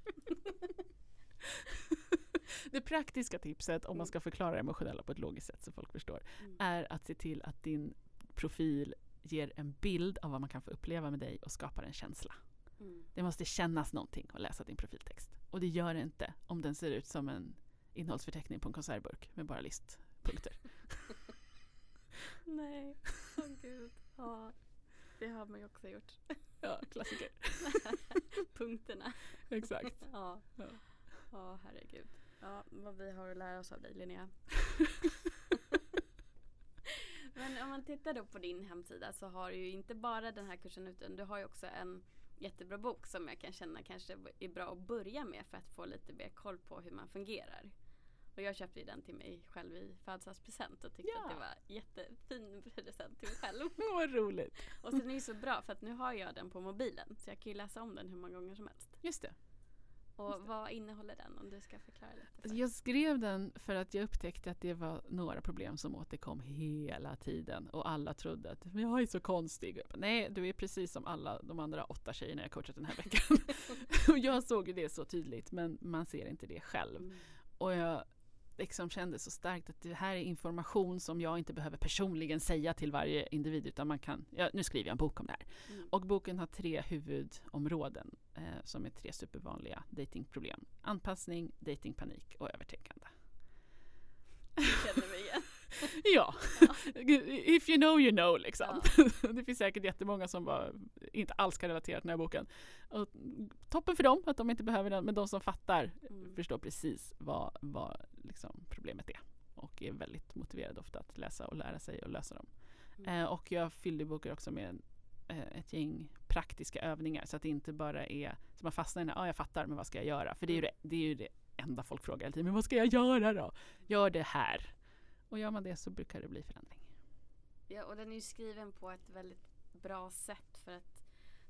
Speaker 2: Det praktiska tipset om man
Speaker 1: Mm.
Speaker 2: ska förklara det emotionella på ett logiskt sätt så folk förstår
Speaker 1: Mm.
Speaker 2: är att se till att din profil ger en bild av vad man kan få uppleva med dig och skapar en känsla.
Speaker 1: Mm.
Speaker 2: Det måste kännas någonting att läsa din profiltext. Och det gör det inte om den ser ut som en innehållsförteckning på en konservburk med bara listpunkter.
Speaker 1: Nej, åh gud. Ja, det har man ju också gjort.
Speaker 2: Ja, klassiker.
Speaker 1: Punkterna.
Speaker 2: Exakt.
Speaker 1: Ja.
Speaker 2: Ja.
Speaker 1: ja, herregud. Ja, vad vi har att lära oss av dig Linnea. Men om man tittar då på din hemsida så har du ju inte bara den här kursen utan du har ju också en jättebra bok som jag kan känna kanske är bra att börja med för att få lite mer koll på hur man fungerar. Och jag köpte ju den till mig själv i födelsedagspresent och tyckte
Speaker 2: Ja.
Speaker 1: att det var jättefin present till mig själv.
Speaker 2: Vad roligt.
Speaker 1: och sen är det så bra för att nu har jag den på mobilen så jag kan ju läsa om den hur många gånger som helst.
Speaker 2: Just det.
Speaker 1: Och
Speaker 2: Just det.
Speaker 1: vad innehåller den om du ska förklara lite? För.
Speaker 2: Alltså, Jag skrev den för att jag upptäckte att det var några problem som återkom hela tiden och alla trodde att "Men jag är så konstig. Nej, du är precis som alla de andra åtta tjejerna jag coachat den här veckan. och jag såg det så tydligt men man ser inte det själv.
Speaker 1: Mm.
Speaker 2: Och jag liksom kände så starkt att det här är information som jag inte behöver personligen säga till varje individ utan man kan, ja, nu skriver jag en bok om det här.
Speaker 1: Mm.
Speaker 2: Och boken har tre huvudområden eh, som är tre supervanliga datingproblem. Anpassning, datingpanik och övertänkande.
Speaker 1: Jag känner mig igen.
Speaker 2: Ja, if you know you know liksom. det finns säkert jättemånga som bara inte alls kan relatera till den här boken. Och toppen för dem att de inte behöver den, men de som fattar
Speaker 1: Mm.
Speaker 2: förstår precis vad, vad liksom problemet är. Och är väldigt motiverade ofta att läsa och lära sig och lösa dem.
Speaker 1: Mm.
Speaker 2: Eh, och jag fyllde boken också med eh, ett gäng praktiska övningar så att det inte bara är så man fastnar i den här, ja jag fattar men vad ska jag göra? För det är ju det, det, är ju det enda folk frågar hela tiden, men vad ska jag göra då? Gör det här. Och gör man det så brukar det bli förändring.
Speaker 1: Ja, och den är ju skriven på ett väldigt bra sätt för att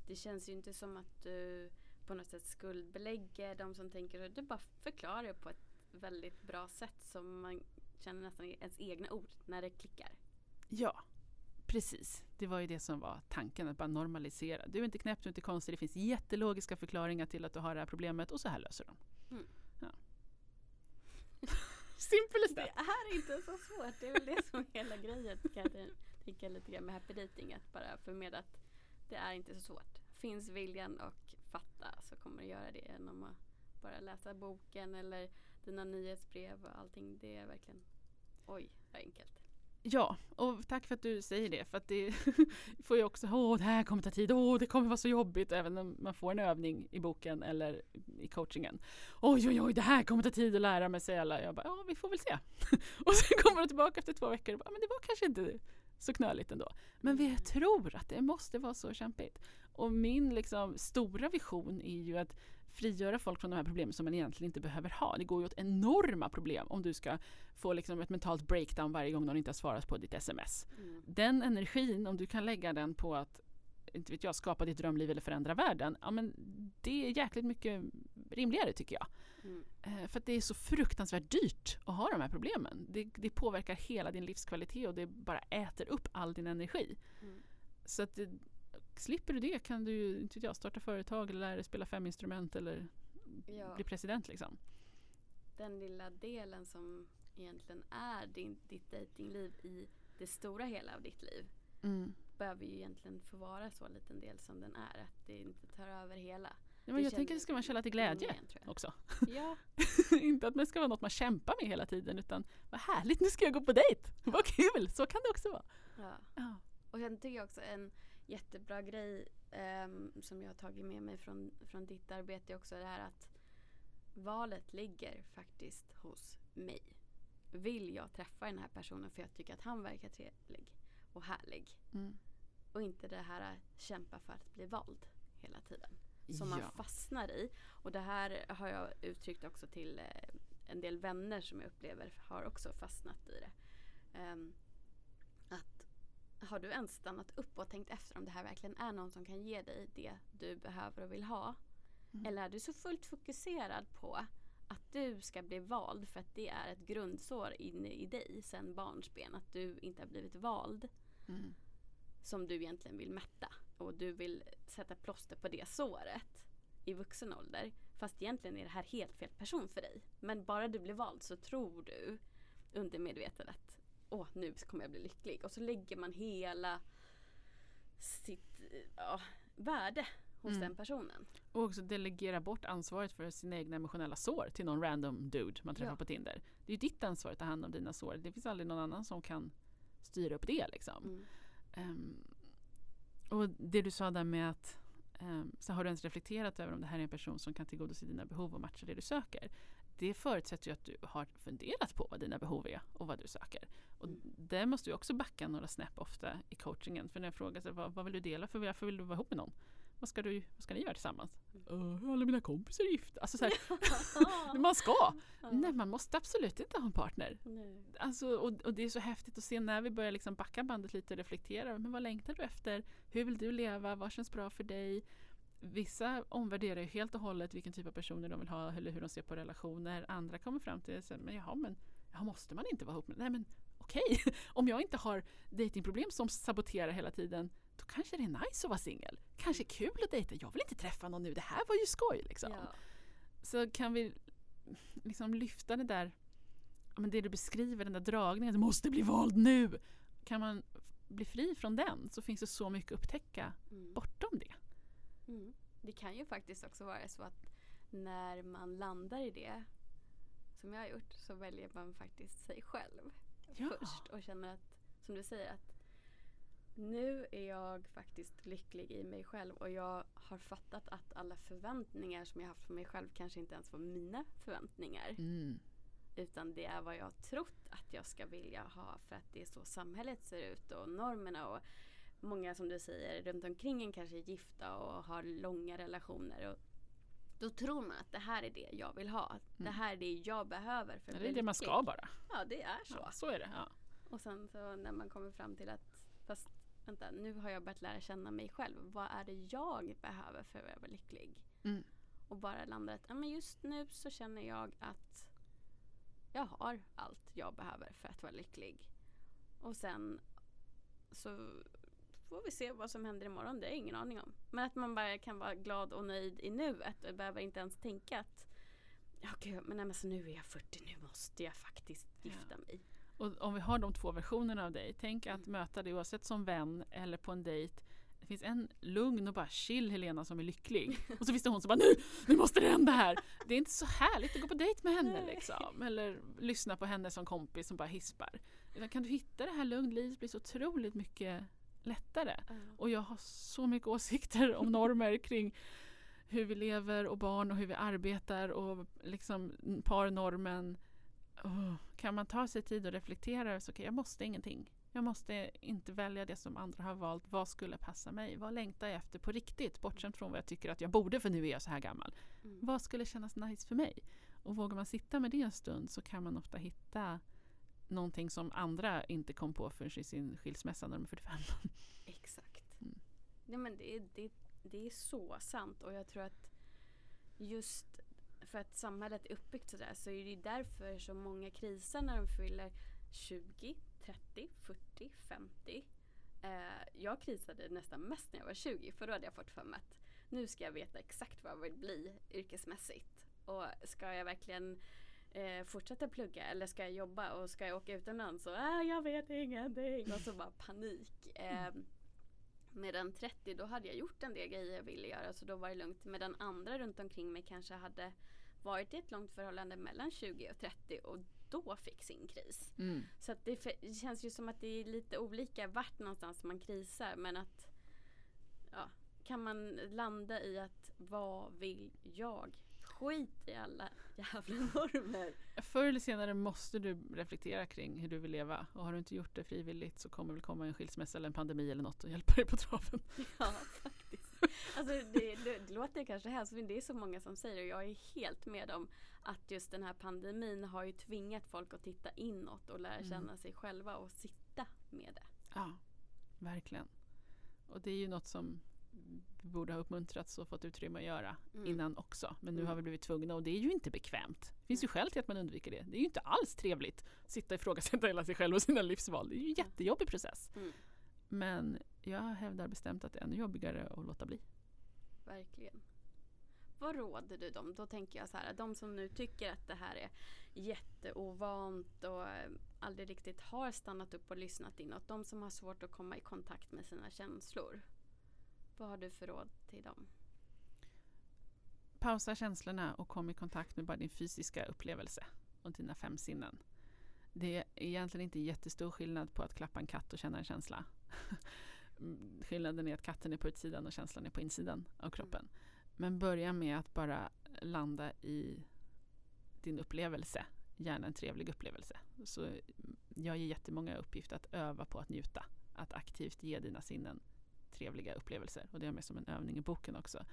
Speaker 1: det känns ju inte som att du på något sätt skuldbelägger de som tänker du bara förklarar det på ett väldigt bra sätt som man känner nästan ens egna ord när det klickar.
Speaker 2: Ja, precis. Det var ju det som var tanken, att bara normalisera. Du är inte knäpp, du är inte konstig, det finns jättelogiska förklaringar till att du har det här problemet och så här löser de.
Speaker 1: Mm.
Speaker 2: Ja. Simple as
Speaker 1: Det är inte så svårt. Det är väl det som är hela grejen kan jag tänka lite grann med happy dating. Att bara förmedla att det är inte så svårt. Finns viljan och fatta så kommer du göra det genom att bara läsa boken eller dina nyhetsbrev och allting. Det är verkligen oj vad enkelt.
Speaker 2: Ja, och tack för att du säger det. För att det får ju också, åh det här kommer ta tid, åh det kommer vara så jobbigt. Även om man får en övning i boken eller i coachingen. Oj, oj, oj, det här kommer ta tid att lära mig, säger alla. Jag bara, ja vi får väl se. och sen kommer de tillbaka efter två veckor och bara, men det var kanske inte så knöligt ändå. Men vi tror att det måste vara så kämpigt. Och min liksom stora vision är ju att frigöra folk från de här problemen som man egentligen inte behöver ha. Det går ju åt enorma problem om du ska få liksom ett mentalt breakdown varje gång någon inte har svarat på ditt sms.
Speaker 1: Mm.
Speaker 2: Den energin, om du kan lägga den på att inte vet jag, skapa ditt drömliv eller förändra världen, ja, men det är jäkligt mycket rimligare tycker jag.
Speaker 1: Mm.
Speaker 2: Eh, för att det är så fruktansvärt dyrt att ha de här problemen. Det, det påverkar hela din livskvalitet och det bara äter upp all din energi.
Speaker 1: Mm.
Speaker 2: Så att det, slipper du det kan du inte jag, starta företag eller lära dig spela fem instrument eller
Speaker 1: Ja.
Speaker 2: bli president liksom.
Speaker 1: Den lilla delen som egentligen är din, ditt datingliv i det stora hela av ditt liv behöver ju egentligen få vara så liten del som den är. Att det inte tar över hela.
Speaker 2: Ja, men jag tänker att det ska vara en källa till glädje
Speaker 1: jag.
Speaker 2: också.
Speaker 1: Ja,
Speaker 2: inte att det ska vara något man kämpar med hela tiden utan vad härligt, nu ska jag gå på dejt! Vad kul! Så kan det också vara.
Speaker 1: ja.
Speaker 2: Ja.
Speaker 1: Och sen tycker jag också en jättebra grej ehm, som jag har tagit med mig från, från ditt arbete också det här att valet ligger faktiskt hos mig. Vill jag träffa den här personen för jag tycker att han verkar trevlig och härlig.
Speaker 2: Mm.
Speaker 1: Och inte det här att kämpa för att bli vald hela tiden. Som man
Speaker 2: Ja.
Speaker 1: fastnar i. Och det här har jag uttryckt också till eh, en del vänner som jag upplever har också fastnat i det. Att har du ens stannat upp och tänkt efter om det här verkligen är någon som kan ge dig det du behöver och vill ha?
Speaker 2: Mm.
Speaker 1: Eller är du så fullt fokuserad på att du ska bli vald för att det är ett grundsår inne i dig sedan barnsben. Att du inte har blivit vald
Speaker 2: Mm.
Speaker 1: som du egentligen vill mätta. Och du vill sätta plåster på det såret i vuxen ålder. Fast egentligen är det här helt fel person för dig. Men bara du blir vald så tror du undermedvetet att åh, nu kommer jag bli lycklig. Och så lägger man hela sitt ja, värde hos
Speaker 2: Mm.
Speaker 1: den personen.
Speaker 2: Och också delegera bort ansvaret för sina egna emotionella sår till någon random dude man träffar
Speaker 1: Ja.
Speaker 2: på Tinder. Det är ju ditt ansvar att ta hand om dina sår. Det finns aldrig någon annan som kan styra upp det liksom.
Speaker 1: Mm.
Speaker 2: Ehm, och det du sa där med att um, så har du ens reflekterat över om det här är en person som kan tillgodose dina behov och matcha det du söker. Det förutsätter ju att du har funderat på vad dina behov är och vad du söker. Och där måste vi också backa några snäpp ofta i coachingen. För när jag frågar sig, vad, vad vill du dela för varför vill du vara ihop med någon? Vad ska, du, vad ska ni göra tillsammans? Uh, alla mina kompisar är gifta. Alltså så här, man ska! Nej, man måste absolut inte ha en partner.
Speaker 1: Nej.
Speaker 2: Alltså, och, och det är så häftigt att se när vi börjar liksom backa bandet lite och reflektera. Men vad längtar du efter? Hur vill du leva? Vad känns bra för dig? Vissa omvärderar ju helt och hållet vilken typ av personer de vill ha eller hur de ser på relationer. Andra kommer fram till att men jaha, men jaha, måste man inte vara ihop med? Nej men okej, om jag inte har datingproblem som saboterar hela tiden då kanske det är nice att vara singel. Kanske kul att dejta. Jag vill inte träffa någon nu, det här var ju skoj liksom.
Speaker 1: Ja.
Speaker 2: Så kan vi liksom lyfta det där, men det du beskriver, den där dragningen, du måste bli vald nu. Kan man bli fri från den så finns det så mycket att upptäcka
Speaker 1: Mm.
Speaker 2: bortom det.
Speaker 1: Mm. Det kan ju faktiskt också vara så att när man landar i det som jag har gjort så väljer man faktiskt sig själv
Speaker 2: Ja.
Speaker 1: först och känner att, som du säger, att nu är jag faktiskt lycklig i mig själv och jag har fattat att alla förväntningar som jag haft på mig själv kanske inte ens var mina förväntningar.
Speaker 2: Mm.
Speaker 1: Utan det är vad jag har trott att jag ska vilja ha för att det är så samhället ser ut och normerna och många som du säger runt omkring en kanske är gifta och har långa relationer. Och då tror man att det här är det jag vill ha. Det
Speaker 2: Mm.
Speaker 1: här är det jag behöver för att
Speaker 2: Det är det man ska bara.
Speaker 1: Ja, det är så.
Speaker 2: Ja, så är det. Ja.
Speaker 1: Och sen så när man kommer fram till att fast vänta, nu har jag börjat lära känna mig själv. Vad är det jag behöver för att vara lycklig?
Speaker 2: Mm.
Speaker 1: Och bara landa att ja, men just nu så känner jag att jag har allt jag behöver för att vara lycklig. Och sen så får vi se vad som händer imorgon. Det har jag ingen aning om. Men att man bara kan vara glad och nöjd i nuet och behöver inte ens tänka att ja, gud, men alltså, nu är jag 40, nu måste jag faktiskt gifta mig.
Speaker 2: Och om vi har de två versionerna av dig, tänk att
Speaker 1: Mm.
Speaker 2: möta dig oavsett som vän eller på en dejt. Det finns en lugn och bara chill Helena som är lycklig. Och så finns det hon som bara nu, nu måste det hända här. Det är inte så härligt att gå på dejt med henne
Speaker 1: Nej.
Speaker 2: liksom. Eller lyssna på henne som kompis som bara hispar. Kan du hitta det här lugnt, livet blir så otroligt mycket lättare. Och jag har så mycket åsikter om normer kring hur vi lever och barn och hur vi arbetar och liksom parnormen. Åh, kan man ta sig tid och reflektera så okej, jag måste ingenting. Jag måste inte välja det som andra har valt. Vad skulle passa mig? Vad längtar jag efter på riktigt? Bortsett från vad jag tycker att jag borde för nu är jag så här gammal.
Speaker 1: Mm.
Speaker 2: Vad skulle kännas nice för mig? Och vågar man sitta med det en stund så kan man ofta hitta någonting som andra inte kom på förrän i sin skilsmässa när de är 45.
Speaker 1: Exakt.
Speaker 2: Mm.
Speaker 1: Ja, men det, det, det är så sant och jag tror att just för att samhället är uppbyggt sådär så är det därför så många krisar när de fyller 20, 30, 40, 50. Eh, jag krisade nästan mest när jag var 20 för då hade jag fått för mig att nu ska jag veta exakt vad jag vill bli yrkesmässigt. Och ska jag verkligen eh, fortsätta plugga eller ska jag jobba och ska jag åka utomlands så äh, jag vet ingenting och så bara panik. Eh, medan 30 då hade jag gjort en del grejer jag ville göra så då var det lugnt. Medan andra runt omkring mig kanske hade varit i ett långt förhållande mellan 20 och 30 och då fick sin kris.
Speaker 2: Mm.
Speaker 1: Så att det, fe- det känns ju som att det är lite olika vart någonstans man krisar men att ja, kan man landa i att vad vill jag? Skit i alla jävla normer.
Speaker 2: Förr eller senare måste du reflektera kring hur du vill leva och har du inte gjort det frivilligt så kommer väl komma en skilsmässa eller en pandemi eller något och hjälpa dig på traven.
Speaker 1: Ja, faktiskt. Alltså det, det, det låter kanske hemskt men det är så många som säger och jag är helt med om att just den här pandemin har ju tvingat folk att titta inåt och lära
Speaker 2: Mm.
Speaker 1: känna sig själva och sitta med det.
Speaker 2: Ja, verkligen. Och det är ju något som borde ha uppmuntrats och fått utrymme att göra
Speaker 1: Mm.
Speaker 2: innan också. Men nu
Speaker 1: Mm.
Speaker 2: har vi blivit tvungna och det är ju inte bekvämt. Det finns ju skäl till att man undviker det. Det är ju inte alls trevligt att sitta och ifrågasätta hela sig själv och sina livsval. Det är ju en jättejobbig process.
Speaker 1: Mm.
Speaker 2: Men jag hävdar bestämt att det är ännu jobbigare att låta bli.
Speaker 1: Verkligen. Vad råder du dem? Då tänker jag så här, de som nu tycker att det här är jätteovant och eh, aldrig riktigt har stannat upp och lyssnat inåt. De som har svårt att komma i kontakt med sina känslor. Vad har du för råd till dem?
Speaker 2: Pausa känslorna och kom i kontakt med bara din fysiska upplevelse och dina fem sinnen. Det är egentligen inte jättestor skillnad på att klappa en katt och känna en känsla. Mm, Skillnaden är att katten är på utsidan och känslan är på insidan av kroppen. Men börja med att bara landa i din upplevelse. Gärna en trevlig upplevelse. Så jag ger jättemånga uppgift att öva på att njuta. Att aktivt ge dina sinnen trevliga upplevelser. Och det har jag med som en övning i boken också.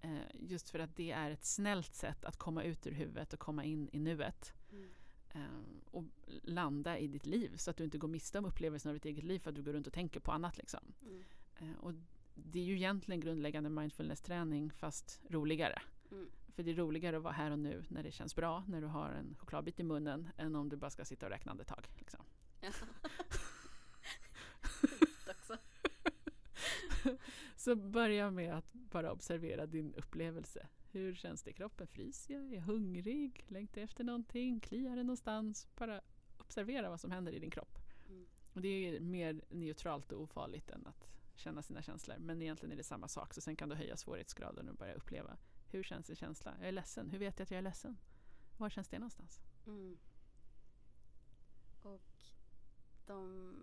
Speaker 2: Eh, just för att det är ett snällt sätt att komma ut ur huvudet och komma in i nuet.
Speaker 1: Mm.
Speaker 2: Eh, och landa i ditt liv så att du inte går miste om upplevelsen av ditt eget liv för att du går runt och tänker på annat. Liksom.
Speaker 1: Mm.
Speaker 2: Eh, och det är ju egentligen grundläggande mindfulness-träning fast roligare.
Speaker 1: Mm.
Speaker 2: För det är roligare att vara här och nu när det känns bra, när du har en chokladbit i munnen, än om du bara ska sitta och räkna andetag. Liksom.
Speaker 1: Ja. också.
Speaker 2: Så börja med att bara observera din upplevelse. Hur känns det i kroppen? Fryser jag? Är jag hungrig? Längtar efter någonting? Kliar det någonstans? Bara observera vad som händer i din kropp.
Speaker 1: Mm.
Speaker 2: Och det är mer neutralt och ofarligt än att känna sina känslor. Men egentligen är det samma sak. Så sen kan du höja svårighetsgraden och börja uppleva. Hur känns en känsla? Jag är ledsen. Hur vet jag att jag är ledsen? Var känns det någonstans?
Speaker 1: Mm. Och de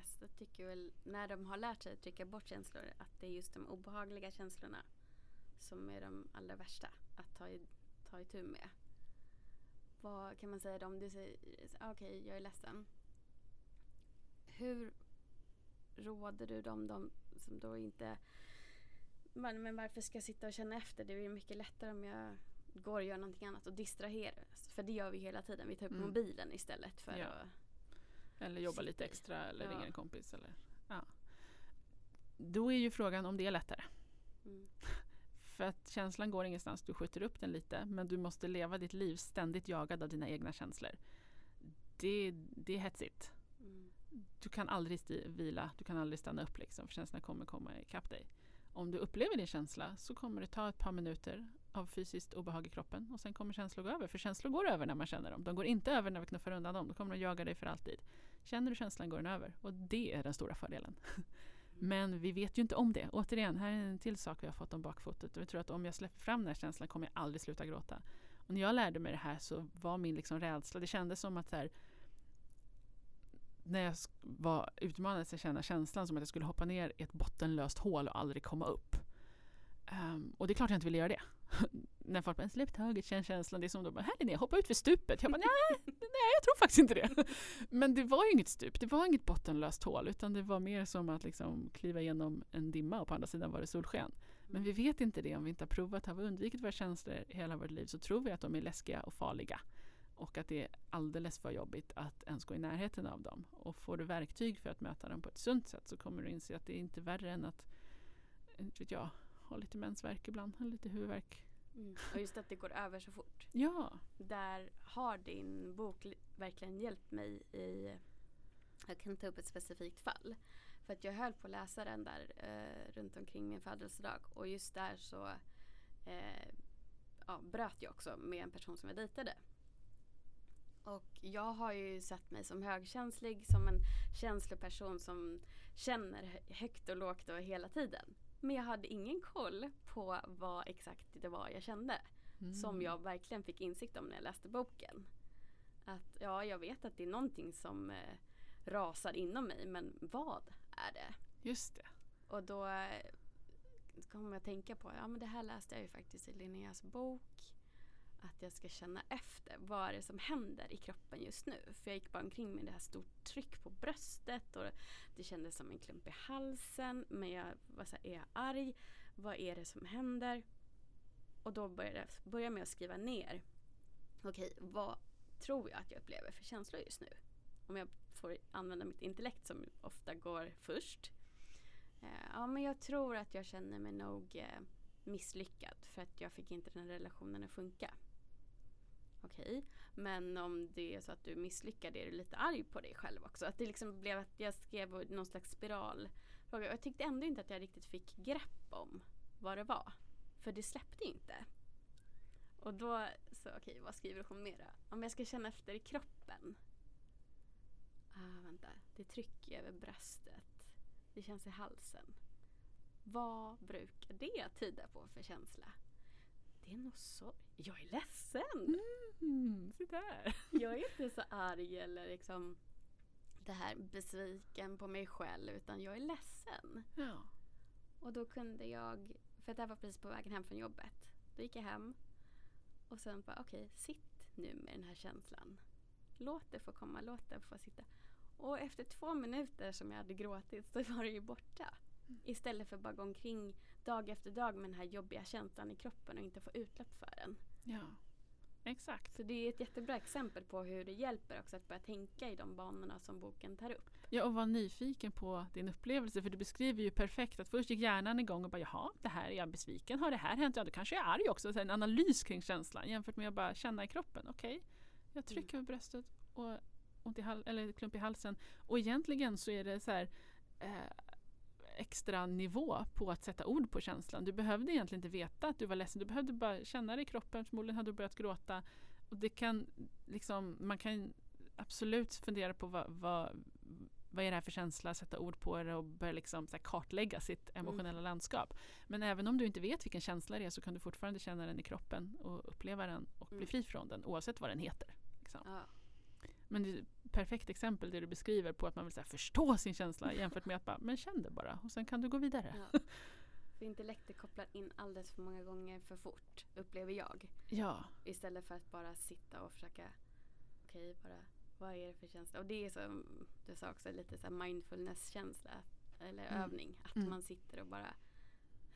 Speaker 1: flesta tycker väl, när de har lärt sig att trycka bort känslor, att det är just de obehagliga känslorna som är de allra värsta att ta, i, ta itu med. Vad kan man säga då om du säger, ah, okej jag är ledsen. Hur råder du dem, de som då inte men, men varför ska jag sitta och känna efter? Det är mycket lättare om jag går och gör någonting annat och distraheras. För det gör vi hela tiden. Vi tar upp
Speaker 2: Mm.
Speaker 1: mobilen istället för
Speaker 2: Ja.
Speaker 1: att...
Speaker 2: Eller jobba
Speaker 1: Sitta
Speaker 2: lite extra eller
Speaker 1: Ja.
Speaker 2: ringa en kompis. Eller, ja. Då är ju frågan om det är lättare.
Speaker 1: Mm.
Speaker 2: För att känslan går ingenstans, du skjuter upp den lite men du måste leva ditt liv ständigt jagad av dina egna känslor. Det, det är hetsigt.
Speaker 1: Mm.
Speaker 2: Du kan aldrig sti- vila, du kan aldrig stanna upp liksom, för känslorna kommer komma ikapp dig. Om du upplever din känsla så kommer det ta ett par minuter av fysiskt obehag i kroppen och sen kommer känslor gå över. För känslor går över när man känner dem. De går inte över när vi knuffar undan dem. Då kommer de jaga dig för alltid. Känner du känslan går den över och det är den stora fördelen. Men vi vet ju inte om det. Återigen, här är en till sak vi har fått om bakfotet. Vi tror att om jag släpper fram den här känslan kommer jag aldrig sluta gråta. Och när jag lärde mig det här så var min liksom rädsla, det kändes som att här, när jag var utmanad att känna känslan som att jag skulle hoppa ner i ett bottenlöst hål och aldrig komma upp. Ehm, och det är klart jag inte ville göra det när folk bara “släpp taget, känn känslan”. Det är som de bara “här Linnea, hoppa ut för stupet”. Jag bara nej, nej, jag tror faktiskt inte det. Men det var ju inget stup, det var inget bottenlöst hål utan det var mer som att liksom kliva igenom en dimma och på andra sidan var det solsken. Men vi vet inte det om vi inte har provat. Har vi undvikit våra känslor hela vårt liv så tror vi att de är läskiga och farliga. Och att det är alldeles för jobbigt att ens gå i närheten av dem. Och får du verktyg för att möta dem på ett sunt sätt så kommer du inse att det är inte värre än att eh, inte vet jag, ha lite mensvärk ibland, eller lite huvudvärk.
Speaker 1: Mm. Och just att det går över så fort.
Speaker 2: Ja,
Speaker 1: Där har din bok li- verkligen hjälpt mig i... Jag kan ta upp ett specifikt fall. För att jag höll på att läsa den där eh, runt omkring min födelsedag. Och just där så eh, ja, bröt jag också med en person som jag dejtade. Och jag har ju sett mig som högkänslig, som en känsloperson som känner hö- högt och lågt och hela tiden. Men jag hade ingen koll på vad exakt det var jag kände
Speaker 2: Mm.
Speaker 1: som jag verkligen fick insikt om när jag läste boken. Att ja, jag vet att det är någonting som eh, rasar inom mig, men vad är det?
Speaker 2: Just det.
Speaker 1: Och då eh, kommer jag tänka på, ja men det här läste jag ju faktiskt i Linneas bok. Att jag ska känna efter, vad är det som händer i kroppen just nu? För jag gick bara omkring med det här stort tryck på bröstet och det kändes som en klump i halsen. Men jag var så här, är jag arg? Vad är det som händer? Och då började jag börja med att skriva ner. Okej, vad tror jag att jag upplever för känslor just nu? Om jag får använda mitt intellekt som ofta går först. Eh, ja, men jag tror att jag känner mig nog eh, misslyckad för att jag fick inte den här relationen att funka. Okej, men om det är så att du är är du lite arg på dig själv också. Att det liksom blev att jag skrev någon slags spiral. Och jag tyckte ändå inte att jag riktigt fick grepp om vad det var. För det släppte inte. Och då, så okej, vad skriver hon mer? Om jag ska känna efter i kroppen. Ah, vänta, det trycker över bröstet. Det känns i halsen. Vad brukar det tyda på för känsla? Det är nog sorg. Jag är ledsen!
Speaker 2: Mm, där.
Speaker 1: Jag är inte så arg eller liksom det här besviken på mig själv utan jag är ledsen.
Speaker 2: Ja.
Speaker 1: Och då kunde jag, för det här var precis på vägen hem från jobbet. Då gick jag hem och sen bara okej, sitt nu med den här känslan. Låt det få komma, låt det få sitta. Och efter två minuter som jag hade gråtit så var det ju borta.
Speaker 2: Mm.
Speaker 1: Istället för att bara gå omkring dag efter dag med den här jobbiga känslan i kroppen och inte få utlopp för den.
Speaker 2: Ja, exakt.
Speaker 1: Så det är ett jättebra exempel på hur det hjälper också att börja tänka i de banorna som boken tar upp.
Speaker 2: Ja, och var nyfiken på din upplevelse för du beskriver ju perfekt att först gick hjärnan igång och bara jaha, det här är jag besviken, har det här hänt? Ja, då kanske jag är arg också. Så en analys kring känslan jämfört med att bara känna i kroppen. Okej, jag trycker över bröstet och ont i hal- eller klump i halsen. Och egentligen så är det så här eh, extra nivå på att sätta ord på känslan. Du behövde egentligen inte veta att du var ledsen. Du behövde bara känna det i kroppen. Förmodligen hade du börjat gråta. Och det kan liksom, man kan absolut fundera på vad, vad, vad är det här för känsla, sätta ord på det och börja liksom kartlägga sitt emotionella landskap. Men även om du inte vet vilken känsla det är så kan du fortfarande känna den i kroppen och uppleva den och bli
Speaker 1: Mm.
Speaker 2: fri från den oavsett vad den heter. Liksom.
Speaker 1: Ja.
Speaker 2: Men det är ett perfekt exempel det du beskriver på att man vill här, förstå sin känsla jämfört med att bara, men känn det bara och sen kan du gå vidare.
Speaker 1: Ja. För intellektet kopplar in alldeles för många gånger för fort, upplever jag.
Speaker 2: Ja,
Speaker 1: Istället för att bara sitta och försöka, okej, bara vad är det för känsla? Och det är som du sa också, lite så här mindfulness-känsla eller
Speaker 2: Mm.
Speaker 1: övning. Att
Speaker 2: Mm.
Speaker 1: man sitter och bara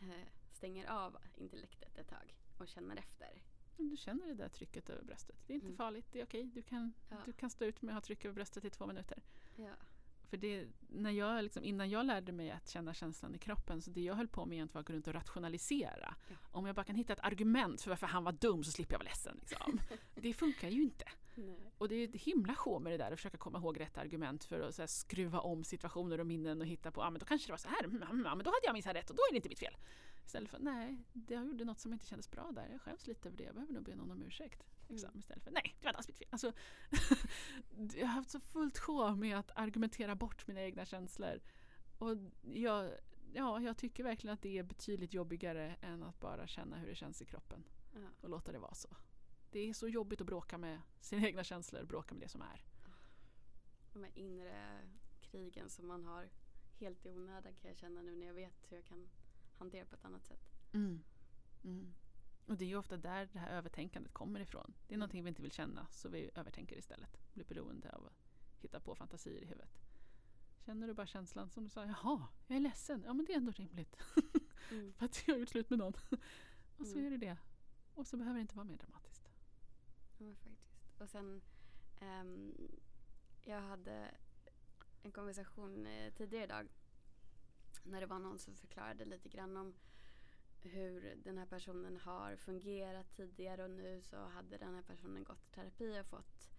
Speaker 1: eh, stänger av intellektet ett tag och känner efter.
Speaker 2: Du känner det där trycket över bröstet. Det är inte
Speaker 1: Mm.
Speaker 2: farligt, det är okej. Du, kan,
Speaker 1: Ja.
Speaker 2: du kan stå ut med att ha tryck över bröstet i två minuter.
Speaker 1: Ja.
Speaker 2: För det, när jag liksom, innan jag lärde mig att känna känslan i kroppen så det jag höll på med egentligen var att gå runt och rationalisera.
Speaker 1: Ja.
Speaker 2: Om jag bara kan hitta ett argument för varför han var dum så slipper jag vara ledsen. Liksom. det funkar ju inte.
Speaker 1: Nej.
Speaker 2: Och det är ett himla sjå med det där att försöka komma ihåg rätt argument för att här, skruva om situationer och minnen och hitta på, ja ah, men då kanske det var så här, mm, mm, ja, men då hade jag minst rätt och då är det inte mitt fel. Istället för, nej, det jag gjorde något som inte kändes bra där, jag skäms lite över det, jag behöver nog be någon om ursäkt. Liksom,
Speaker 1: Mm.
Speaker 2: Istället för, nej, det var inte mitt fel. Alltså, jag har haft så fullt sjå med att argumentera bort mina egna känslor. Och jag, ja, jag tycker verkligen att det är betydligt jobbigare än att bara känna hur det känns i kroppen
Speaker 1: Ja.
Speaker 2: och låta det vara så. Det är så jobbigt att bråka med sina egna känslor, bråka med det som är.
Speaker 1: De här inre krigen som man har helt i onödan kan jag känna nu när jag vet hur jag kan hantera på ett annat sätt.
Speaker 2: Mm. Mm. Och det är ju ofta där det här övertänkandet kommer ifrån. Det är
Speaker 1: Mm.
Speaker 2: någonting vi inte vill känna så vi övertänker istället. Blir beroende av att hitta på fantasier i huvudet. Känner du bara känslan som du sa, jaha, jag är ledsen. Ja men det är ändå rimligt.
Speaker 1: Mm.
Speaker 2: För att jag har gjort slut med någon. och så
Speaker 1: Mm.
Speaker 2: är det det. Och så behöver det inte vara mer dramatiskt.
Speaker 1: Ja, faktiskt. Och sen, ehm, jag hade en konversation eh, tidigare idag när det var någon som förklarade lite grann om hur den här personen har fungerat tidigare och nu så hade den här personen gått i terapi och fått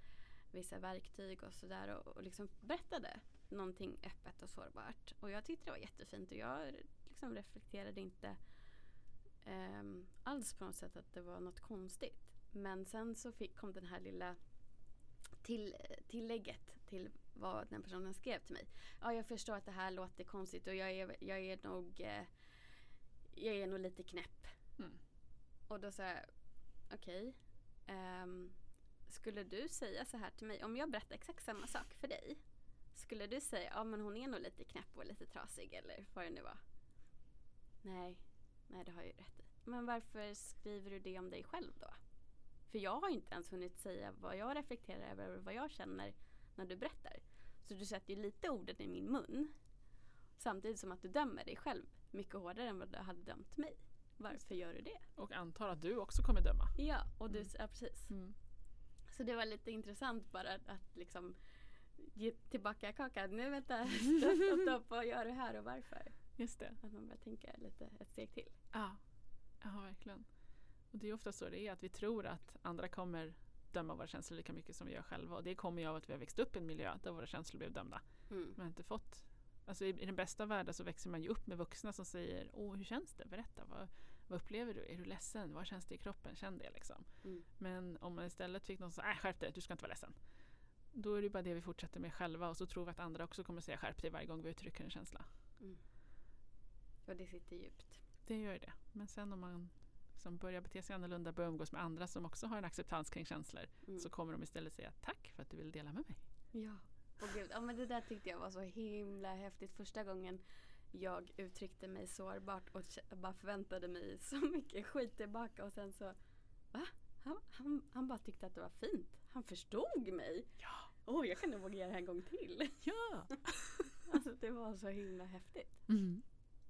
Speaker 1: vissa verktyg och sådär och, och liksom berättade någonting öppet och sårbart. Och jag tyckte det var jättefint och jag liksom reflekterade inte um, alls på något sätt att det var något konstigt. Men sen så fick, kom den här lilla till, eh, tillägget till vad den personen skrev till mig. Ja, jag förstår att det här låter konstigt och jag är, jag är nog eh, jag är nog lite knäpp.
Speaker 2: Mm.
Speaker 1: Och då sa jag, okej. ehm, skulle du säga så här till mig, om jag berättar exakt samma sak för dig. Skulle du säga, ja men hon är nog lite knäpp och lite trasig eller vad det nu var. Nej, nej det har jag ju rätt i. Men varför skriver du det om dig själv då? För jag har inte ens hunnit säga vad jag reflekterar över och vad jag känner när du berättar. Så du sätter ju lite orden i min mun. Samtidigt som att du dömer dig själv mycket hårdare än vad du hade dömt mig. Varför gör du det?
Speaker 2: Och antar att du också kommer döma.
Speaker 1: Ja, och du,
Speaker 2: Mm.
Speaker 1: ja precis.
Speaker 2: Mm.
Speaker 1: Så det var lite intressant bara att, liksom ge tillbaka kakan. Nu vänta, stopp, vad gör du här och varför?
Speaker 2: Just det.
Speaker 1: Att man börjar tänka lite ett steg till.
Speaker 2: Ja, ja verkligen. Och det är ofta så det är, att vi tror att andra kommer döma våra känslor lika mycket som vi gör själva. Och det kommer ju av att vi har växt upp i en miljö där våra känslor blev dömda.
Speaker 1: Mm.
Speaker 2: Man har inte fått Alltså i, I den bästa världen så växer man ju upp med vuxna som säger Åh, hur känns det? Berätta. Vad, vad upplever du? Är du ledsen? Vad känns det i kroppen? Känn det liksom.
Speaker 1: Mm.
Speaker 2: Men om man istället fick någon som säger äh, skärp dig, du ska inte vara ledsen. Då är det bara det vi fortsätter med själva och så tror vi att andra också kommer säga skärp dig varje gång vi uttrycker en känsla.
Speaker 1: Mm. Och det sitter djupt.
Speaker 2: Det gör det. Men sen om man liksom börjar bete sig annorlunda, börjar umgås med andra som också har en acceptans kring känslor
Speaker 1: Mm.
Speaker 2: så kommer de istället säga tack för att du vill dela med mig.
Speaker 1: Ja. Och gud, ja men det där tyckte jag var så himla häftigt. Första gången jag uttryckte mig sårbart och bara förväntade mig så mycket skit tillbaka och sen så Va? Han, han, han bara tyckte att det var fint. han förstod mig.
Speaker 2: Ja.
Speaker 1: Åh, jag kan nog våga göra det en gång till.
Speaker 2: Ja.
Speaker 1: Alltså det var så himla häftigt.
Speaker 2: Mm.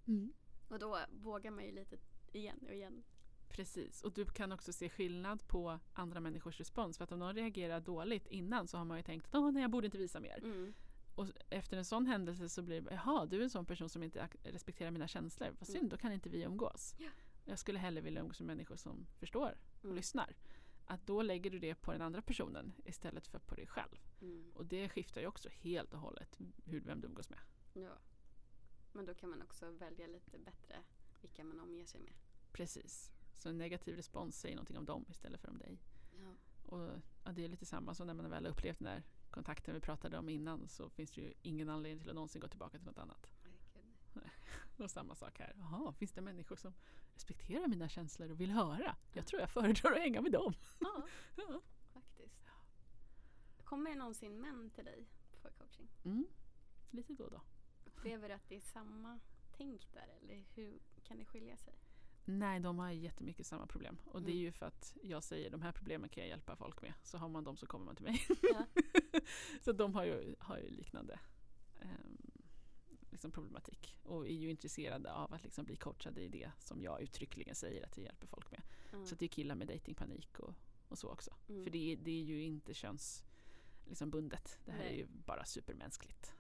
Speaker 2: Mm.
Speaker 1: Och då vågar man ju lite igen och igen.
Speaker 2: Precis, och du kan också se skillnad på andra människors respons. För att om någon reagerar dåligt innan så har man ju tänkt att nej, jag borde inte visa mer.
Speaker 1: Mm.
Speaker 2: Och efter en sån händelse så blir det jaha, du är en sån person som inte respekterar mina känslor. Vad synd,
Speaker 1: Mm.
Speaker 2: då kan inte vi umgås.
Speaker 1: Ja.
Speaker 2: Jag skulle hellre vilja umgås med människor som förstår och
Speaker 1: Mm.
Speaker 2: lyssnar. Att då lägger du det på den andra personen istället för på dig själv.
Speaker 1: Mm.
Speaker 2: Och det skiftar ju också helt och hållet hur, vem du umgås med.
Speaker 1: Ja. Men då kan man också välja lite bättre vilka man omger sig med.
Speaker 2: Precis. Så en negativ respons säger någonting om dem istället för om dig.
Speaker 1: Ja.
Speaker 2: Och ja, det är lite samma som när man väl har upplevt den där kontakten vi pratade om innan så finns det ju ingen anledning till att någonsin gå tillbaka till något annat. Och samma sak här. Jaha, finns det människor som respekterar mina känslor och vill höra? Jag tror jag föredrar att hänga med dem.
Speaker 1: Ja,
Speaker 2: Ja.
Speaker 1: faktiskt. Kommer det någonsin män till dig för coaching?
Speaker 2: Mm. Lite då och då.
Speaker 1: Upplever du att det är samma tänk där eller hur kan det skilja sig?
Speaker 2: Nej, de har jättemycket samma problem. Och det är
Speaker 1: Mm.
Speaker 2: ju för att jag säger de här problemen kan jag hjälpa folk med. Så har man dem så kommer man till mig.
Speaker 1: Ja.
Speaker 2: så de har ju, har ju liknande ehm, liksom problematik. Och är ju intresserade av att liksom bli coachade i det som jag uttryckligen säger att jag hjälper folk med.
Speaker 1: Ja.
Speaker 2: Så det är killar med datingpanik och, och så också.
Speaker 1: Mm.
Speaker 2: För det är, det är ju inte köns liksom bundet. Det här
Speaker 1: Nej.
Speaker 2: är ju bara supermänskligt.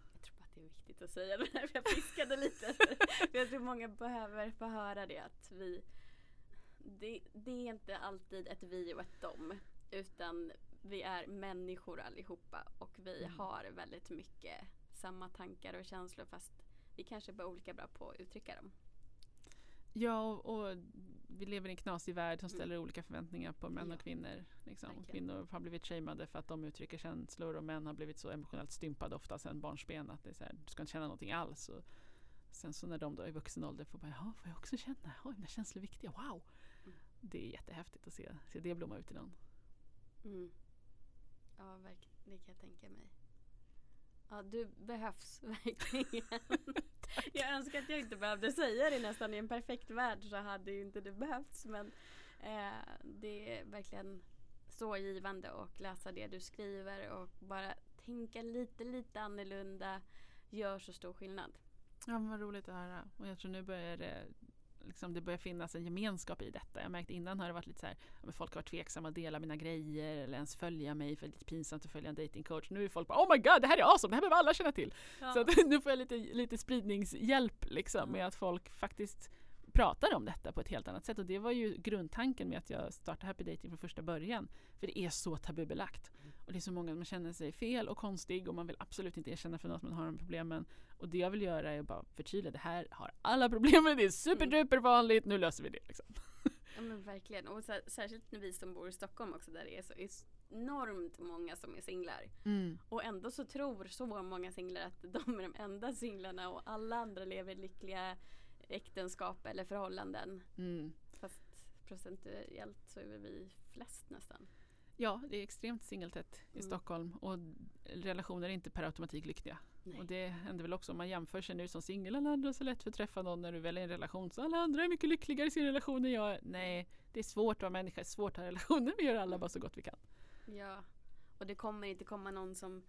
Speaker 1: Viktigt att säga det där, jag fiskade lite. För jag tror många behöver få höra det att vi det, det är inte alltid ett vi och ett dom. Utan vi är människor allihopa och vi
Speaker 2: Mm.
Speaker 1: har väldigt mycket samma tankar och känslor fast vi kanske bara är olika bra på att uttrycka dem.
Speaker 2: Ja, och, och vi lever i en knasig värld som
Speaker 1: Mm.
Speaker 2: ställer olika förväntningar på män
Speaker 1: Ja.
Speaker 2: och kvinnor. Liksom.
Speaker 1: Verkligen.
Speaker 2: Kvinnor har blivit shameade för att de uttrycker känslor och män har blivit så emotionellt stympade ofta sedan barnsben att det är så här, du ska inte känna någonting alls. Och sen så när de då i vuxen ålder får bara, jaha, får jag också känna? Är mina känslor viktiga? Wow!
Speaker 1: Mm.
Speaker 2: Det är jättehäftigt att se, se det blomma ut i någon.
Speaker 1: Mm. Ja, verkligen. Det kan jag tänka mig. Ja, du behövs verkligen. jag önskar att jag inte behövde säga det nästan. I en perfekt värld så hade ju inte det behövts. Men eh, det är verkligen så givande att läsa det du skriver och bara tänka lite, lite annorlunda gör så stor skillnad.
Speaker 2: Ja, vad roligt att höra. Och jag tror nu börjar det Liksom det börjar finnas en gemenskap i detta. Jag märkte innan har det varit lite så här, ja, folk har varit tveksamma att dela mina grejer eller ens följa mig för det är lite pinsamt att följa en datingcoach. Nu är folk bara oh my god det här är awesome, det här behöver alla känna till.
Speaker 1: Ja.
Speaker 2: Så att, nu får jag lite, lite spridningshjälp liksom, med att folk faktiskt pratar om detta på ett helt annat sätt. Och det var ju grundtanken med att jag startade Happy Dating från första början. För det är så tabubelagt. Och det är så många som känner sig fel och konstig och man vill absolut inte erkänna för någon att man har de problemen. Och det jag vill göra är att bara förtydliga, det här har alla problem med, det är superduper vanligt, nu löser vi det. Liksom.
Speaker 1: Ja men verkligen. Och så, särskilt när vi som bor i Stockholm också där det är så enormt många som är singlar. Och ändå så tror så många singlar att de är de enda singlarna och alla andra lever lyckliga äktenskap eller förhållanden.
Speaker 2: Mm.
Speaker 1: Fast procentuellt så är väl vi flest nästan.
Speaker 2: Ja, det är extremt singeltätt i
Speaker 1: Mm.
Speaker 2: Stockholm och relationer är inte per automatik lyckliga.
Speaker 1: Nej.
Speaker 2: Och det händer väl också om man jämför sig nu som singel. Alla andra så lätt för att träffa någon när du väljer en relation. Så alla andra är mycket lyckligare i sin relation än jag. är. Nej, det är svårt att vara människa, det är svårt att ha relationer. Vi gör alla bara så gott vi kan.
Speaker 1: Ja. Och det kommer inte komma någon som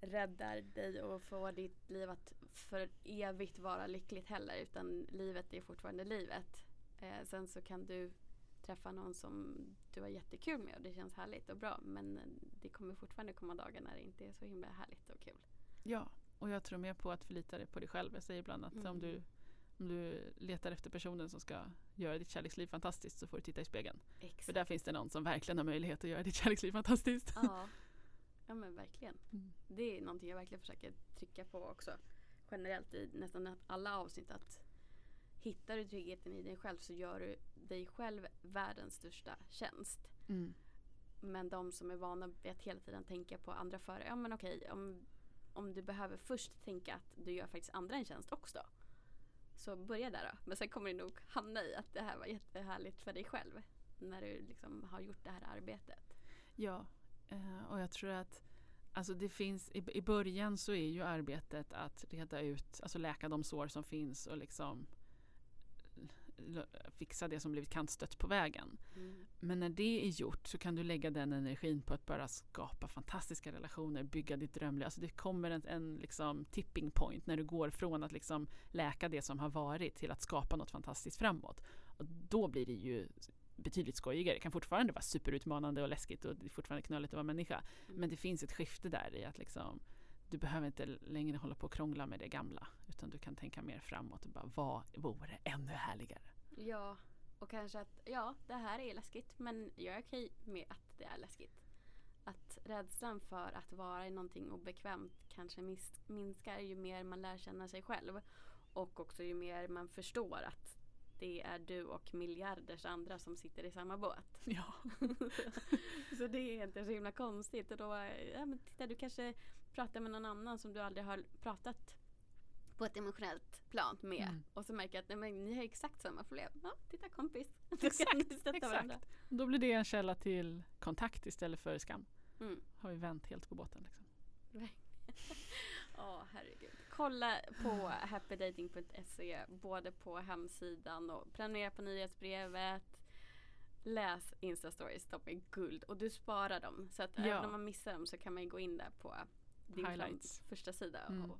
Speaker 1: räddar dig och får ditt liv att för evigt vara lyckligt heller. Utan livet är fortfarande livet. Eh, sen så kan du träffa någon som du har jättekul med och det känns härligt och bra. Men det kommer fortfarande komma dagar när det inte är så himla härligt och kul.
Speaker 2: Ja, och jag tror mer på att förlita dig på dig själv. Jag säger ibland att
Speaker 1: Mm.
Speaker 2: om, du, om du letar efter personen som ska göra ditt kärleksliv fantastiskt så får du titta i spegeln. För
Speaker 1: Exakt.
Speaker 2: där finns det någon som verkligen har möjlighet att göra ditt kärleksliv fantastiskt.
Speaker 1: Ja. ja men verkligen.
Speaker 2: Mm.
Speaker 1: Det är någonting jag verkligen försöker trycka på också. Generellt i nästan alla avsnitt att hittar du tryggheten i dig själv så gör du dig själv världens största tjänst.
Speaker 2: Mm.
Speaker 1: Men de som är vana vid att hela tiden tänka på andra före. Ja men okej om, om du behöver först tänka att du gör faktiskt andra en tjänst också. Så börja där då. Men sen kommer du nog hamna i att det här var jättehärligt för dig själv. När du liksom har gjort det här arbetet.
Speaker 2: Ja, eh, och jag tror att alltså det finns, i, i början så är ju arbetet att reda ut, alltså läka de sår som finns och liksom fixa det som blivit kantstött på vägen.
Speaker 1: Mm.
Speaker 2: Men när det är gjort så kan du lägga den energin på att bara skapa fantastiska relationer, bygga ditt drömliv. Alltså det kommer en, en liksom tipping point när du går från att liksom läka det som har varit till att skapa något fantastiskt framåt. Och då blir det ju betydligt skojigare. Det kan fortfarande vara superutmanande och läskigt och det är fortfarande knöligt att vara människa.
Speaker 1: Mm.
Speaker 2: Men det finns ett skifte där i att liksom, du behöver inte längre hålla på och krångla med det gamla. Utan du kan tänka mer framåt och bara, vad vore ännu härligare?
Speaker 1: Ja, och kanske att ja, det här är läskigt men jag är okej med att det är läskigt. Att rädslan för att vara i någonting obekvämt kanske minskar ju mer man lär känna sig själv. Och också ju mer man förstår att det är du och miljarders andra som sitter i samma båt.
Speaker 2: Ja.
Speaker 1: så det är inte så himla konstigt. Och då, ja, men titta, du kanske pratar med någon annan som du aldrig har pratat på ett emotionellt plan med.
Speaker 2: Mm.
Speaker 1: Och så märker jag att nej, men, ni har exakt samma problem. Ja, titta kompis.
Speaker 2: Exakt, exakt.
Speaker 1: varandra.
Speaker 2: Då blir det en källa till kontakt istället för skam.
Speaker 1: Mm.
Speaker 2: Har vi vänt helt på båten. Liksom.
Speaker 1: Ja, herregud. Kolla på happydating.se både på hemsidan och prenumerera på nyhetsbrevet. Läs Insta-stories, de är guld. Och du sparar dem. Så att
Speaker 2: Ja.
Speaker 1: även om man missar dem så kan man gå in där på din
Speaker 2: Highlights.
Speaker 1: första sida.
Speaker 2: Mm.
Speaker 1: Och,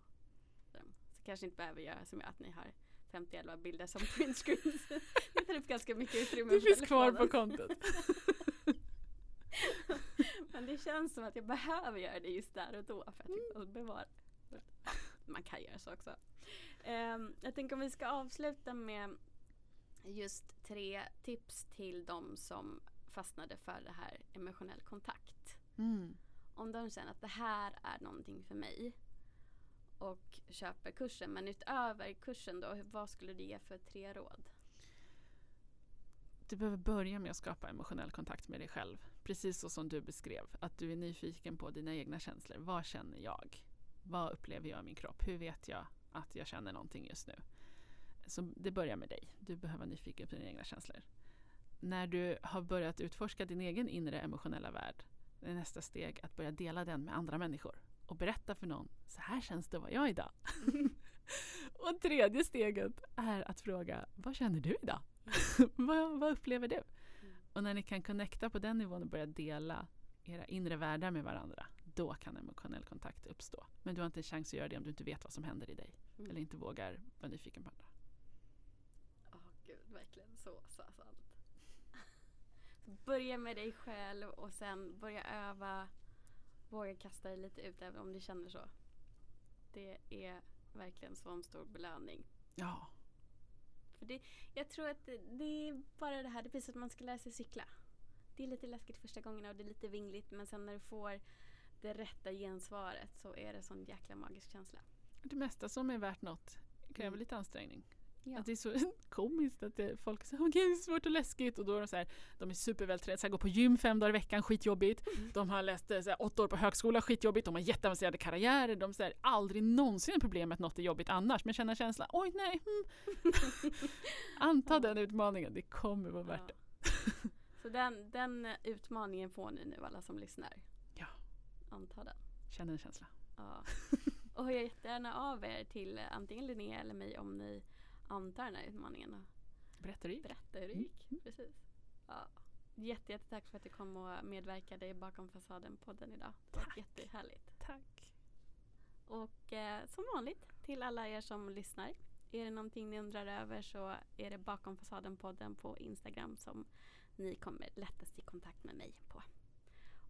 Speaker 1: så kanske inte behöver göra som jag, att ni har 51 bilder som printscreens. det tar upp ganska mycket utrymme
Speaker 2: Det finns kvar på kontot.
Speaker 1: Men det känns som att jag behöver göra det just där och då för att liksom bevara. Man kan göra så också. Ehm, jag tänker om vi ska avsluta med just tre tips till de som fastnade för det här emotionell kontakt.
Speaker 2: Mm.
Speaker 1: Om de känner att det här är någonting för mig och köper kursen. Men utöver kursen då, vad skulle du ge för tre råd?
Speaker 2: Du behöver börja med att skapa emotionell kontakt med dig själv. Precis så som du beskrev. Att du är nyfiken på dina egna känslor. Vad känner jag? Vad upplever jag i min kropp? Hur vet jag att jag känner någonting just nu? Så det börjar med dig. Du behöver vara nyfiken på dina egna känslor. När du har börjat utforska din egen inre emotionella värld är nästa steg att börja dela den med andra människor och berätta för någon, så här känns det att vara jag idag. och tredje steget är att fråga, vad känner du idag? vad, vad upplever du? Och när ni kan connecta på den nivån och börja dela era inre världar med varandra, då kan emotionell kontakt uppstå. Men du har inte en chans att göra det om du inte vet vad som händer i dig.
Speaker 1: Mm.
Speaker 2: Eller inte vågar vara nyfiken på andra.
Speaker 1: Åh gud, verkligen så, så sant. Börja med dig själv och sen börja öva. Våga kasta dig lite ut även om du känner så. Det är verkligen så en stor belöning.
Speaker 2: Ja,
Speaker 1: För det, jag tror att det, det är bara det här, det precis att man ska lära sig cykla. Det är lite läskigt första gångerna och det är lite vingligt men sen när du får det rätta gensvaret så är det sån jäkla magisk känsla.
Speaker 2: det mesta som är värt något kräver
Speaker 1: Mm.
Speaker 2: lite ansträngning.
Speaker 1: Ja.
Speaker 2: Att det är så komiskt att det, folk säger att det är svårt och läskigt och då är de så här, de är supervältränade, så här, går på gym fem dagar i veckan, skitjobbigt.
Speaker 1: Mm.
Speaker 2: De har läst eh, så här, åtta år på högskola, skitjobbigt. De har jätteavancerade karriärer. De säger aldrig någonsin problem med att något är jobbigt annars. Men känner känslan, oj nej. Mm. Anta
Speaker 1: Ja.
Speaker 2: den utmaningen, det kommer vara värt det.
Speaker 1: Ja. Så den, den utmaningen får ni nu alla som lyssnar. Anta den.
Speaker 2: Känner en känsla.
Speaker 1: Ja. Och hör jättegärna av er till eh, antingen Linnea eller mig om ni antar den här utmaningen och berätta hur det
Speaker 2: Mm.
Speaker 1: gick. Precis. Ja. Jätte, jättetack för att du kom och medverkade i Bakom fasaden-podden idag. Det var
Speaker 2: Tack.
Speaker 1: jättehärligt.
Speaker 2: Tack.
Speaker 1: Och eh, som vanligt till alla er som lyssnar. Är det någonting ni undrar över så är det Bakom fasaden-podden på Instagram som ni kommer lättast i kontakt med mig på.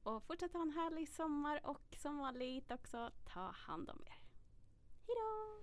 Speaker 1: Och fortsätt ha en härlig sommar och som vanligt också ta hand om er. Hejdå!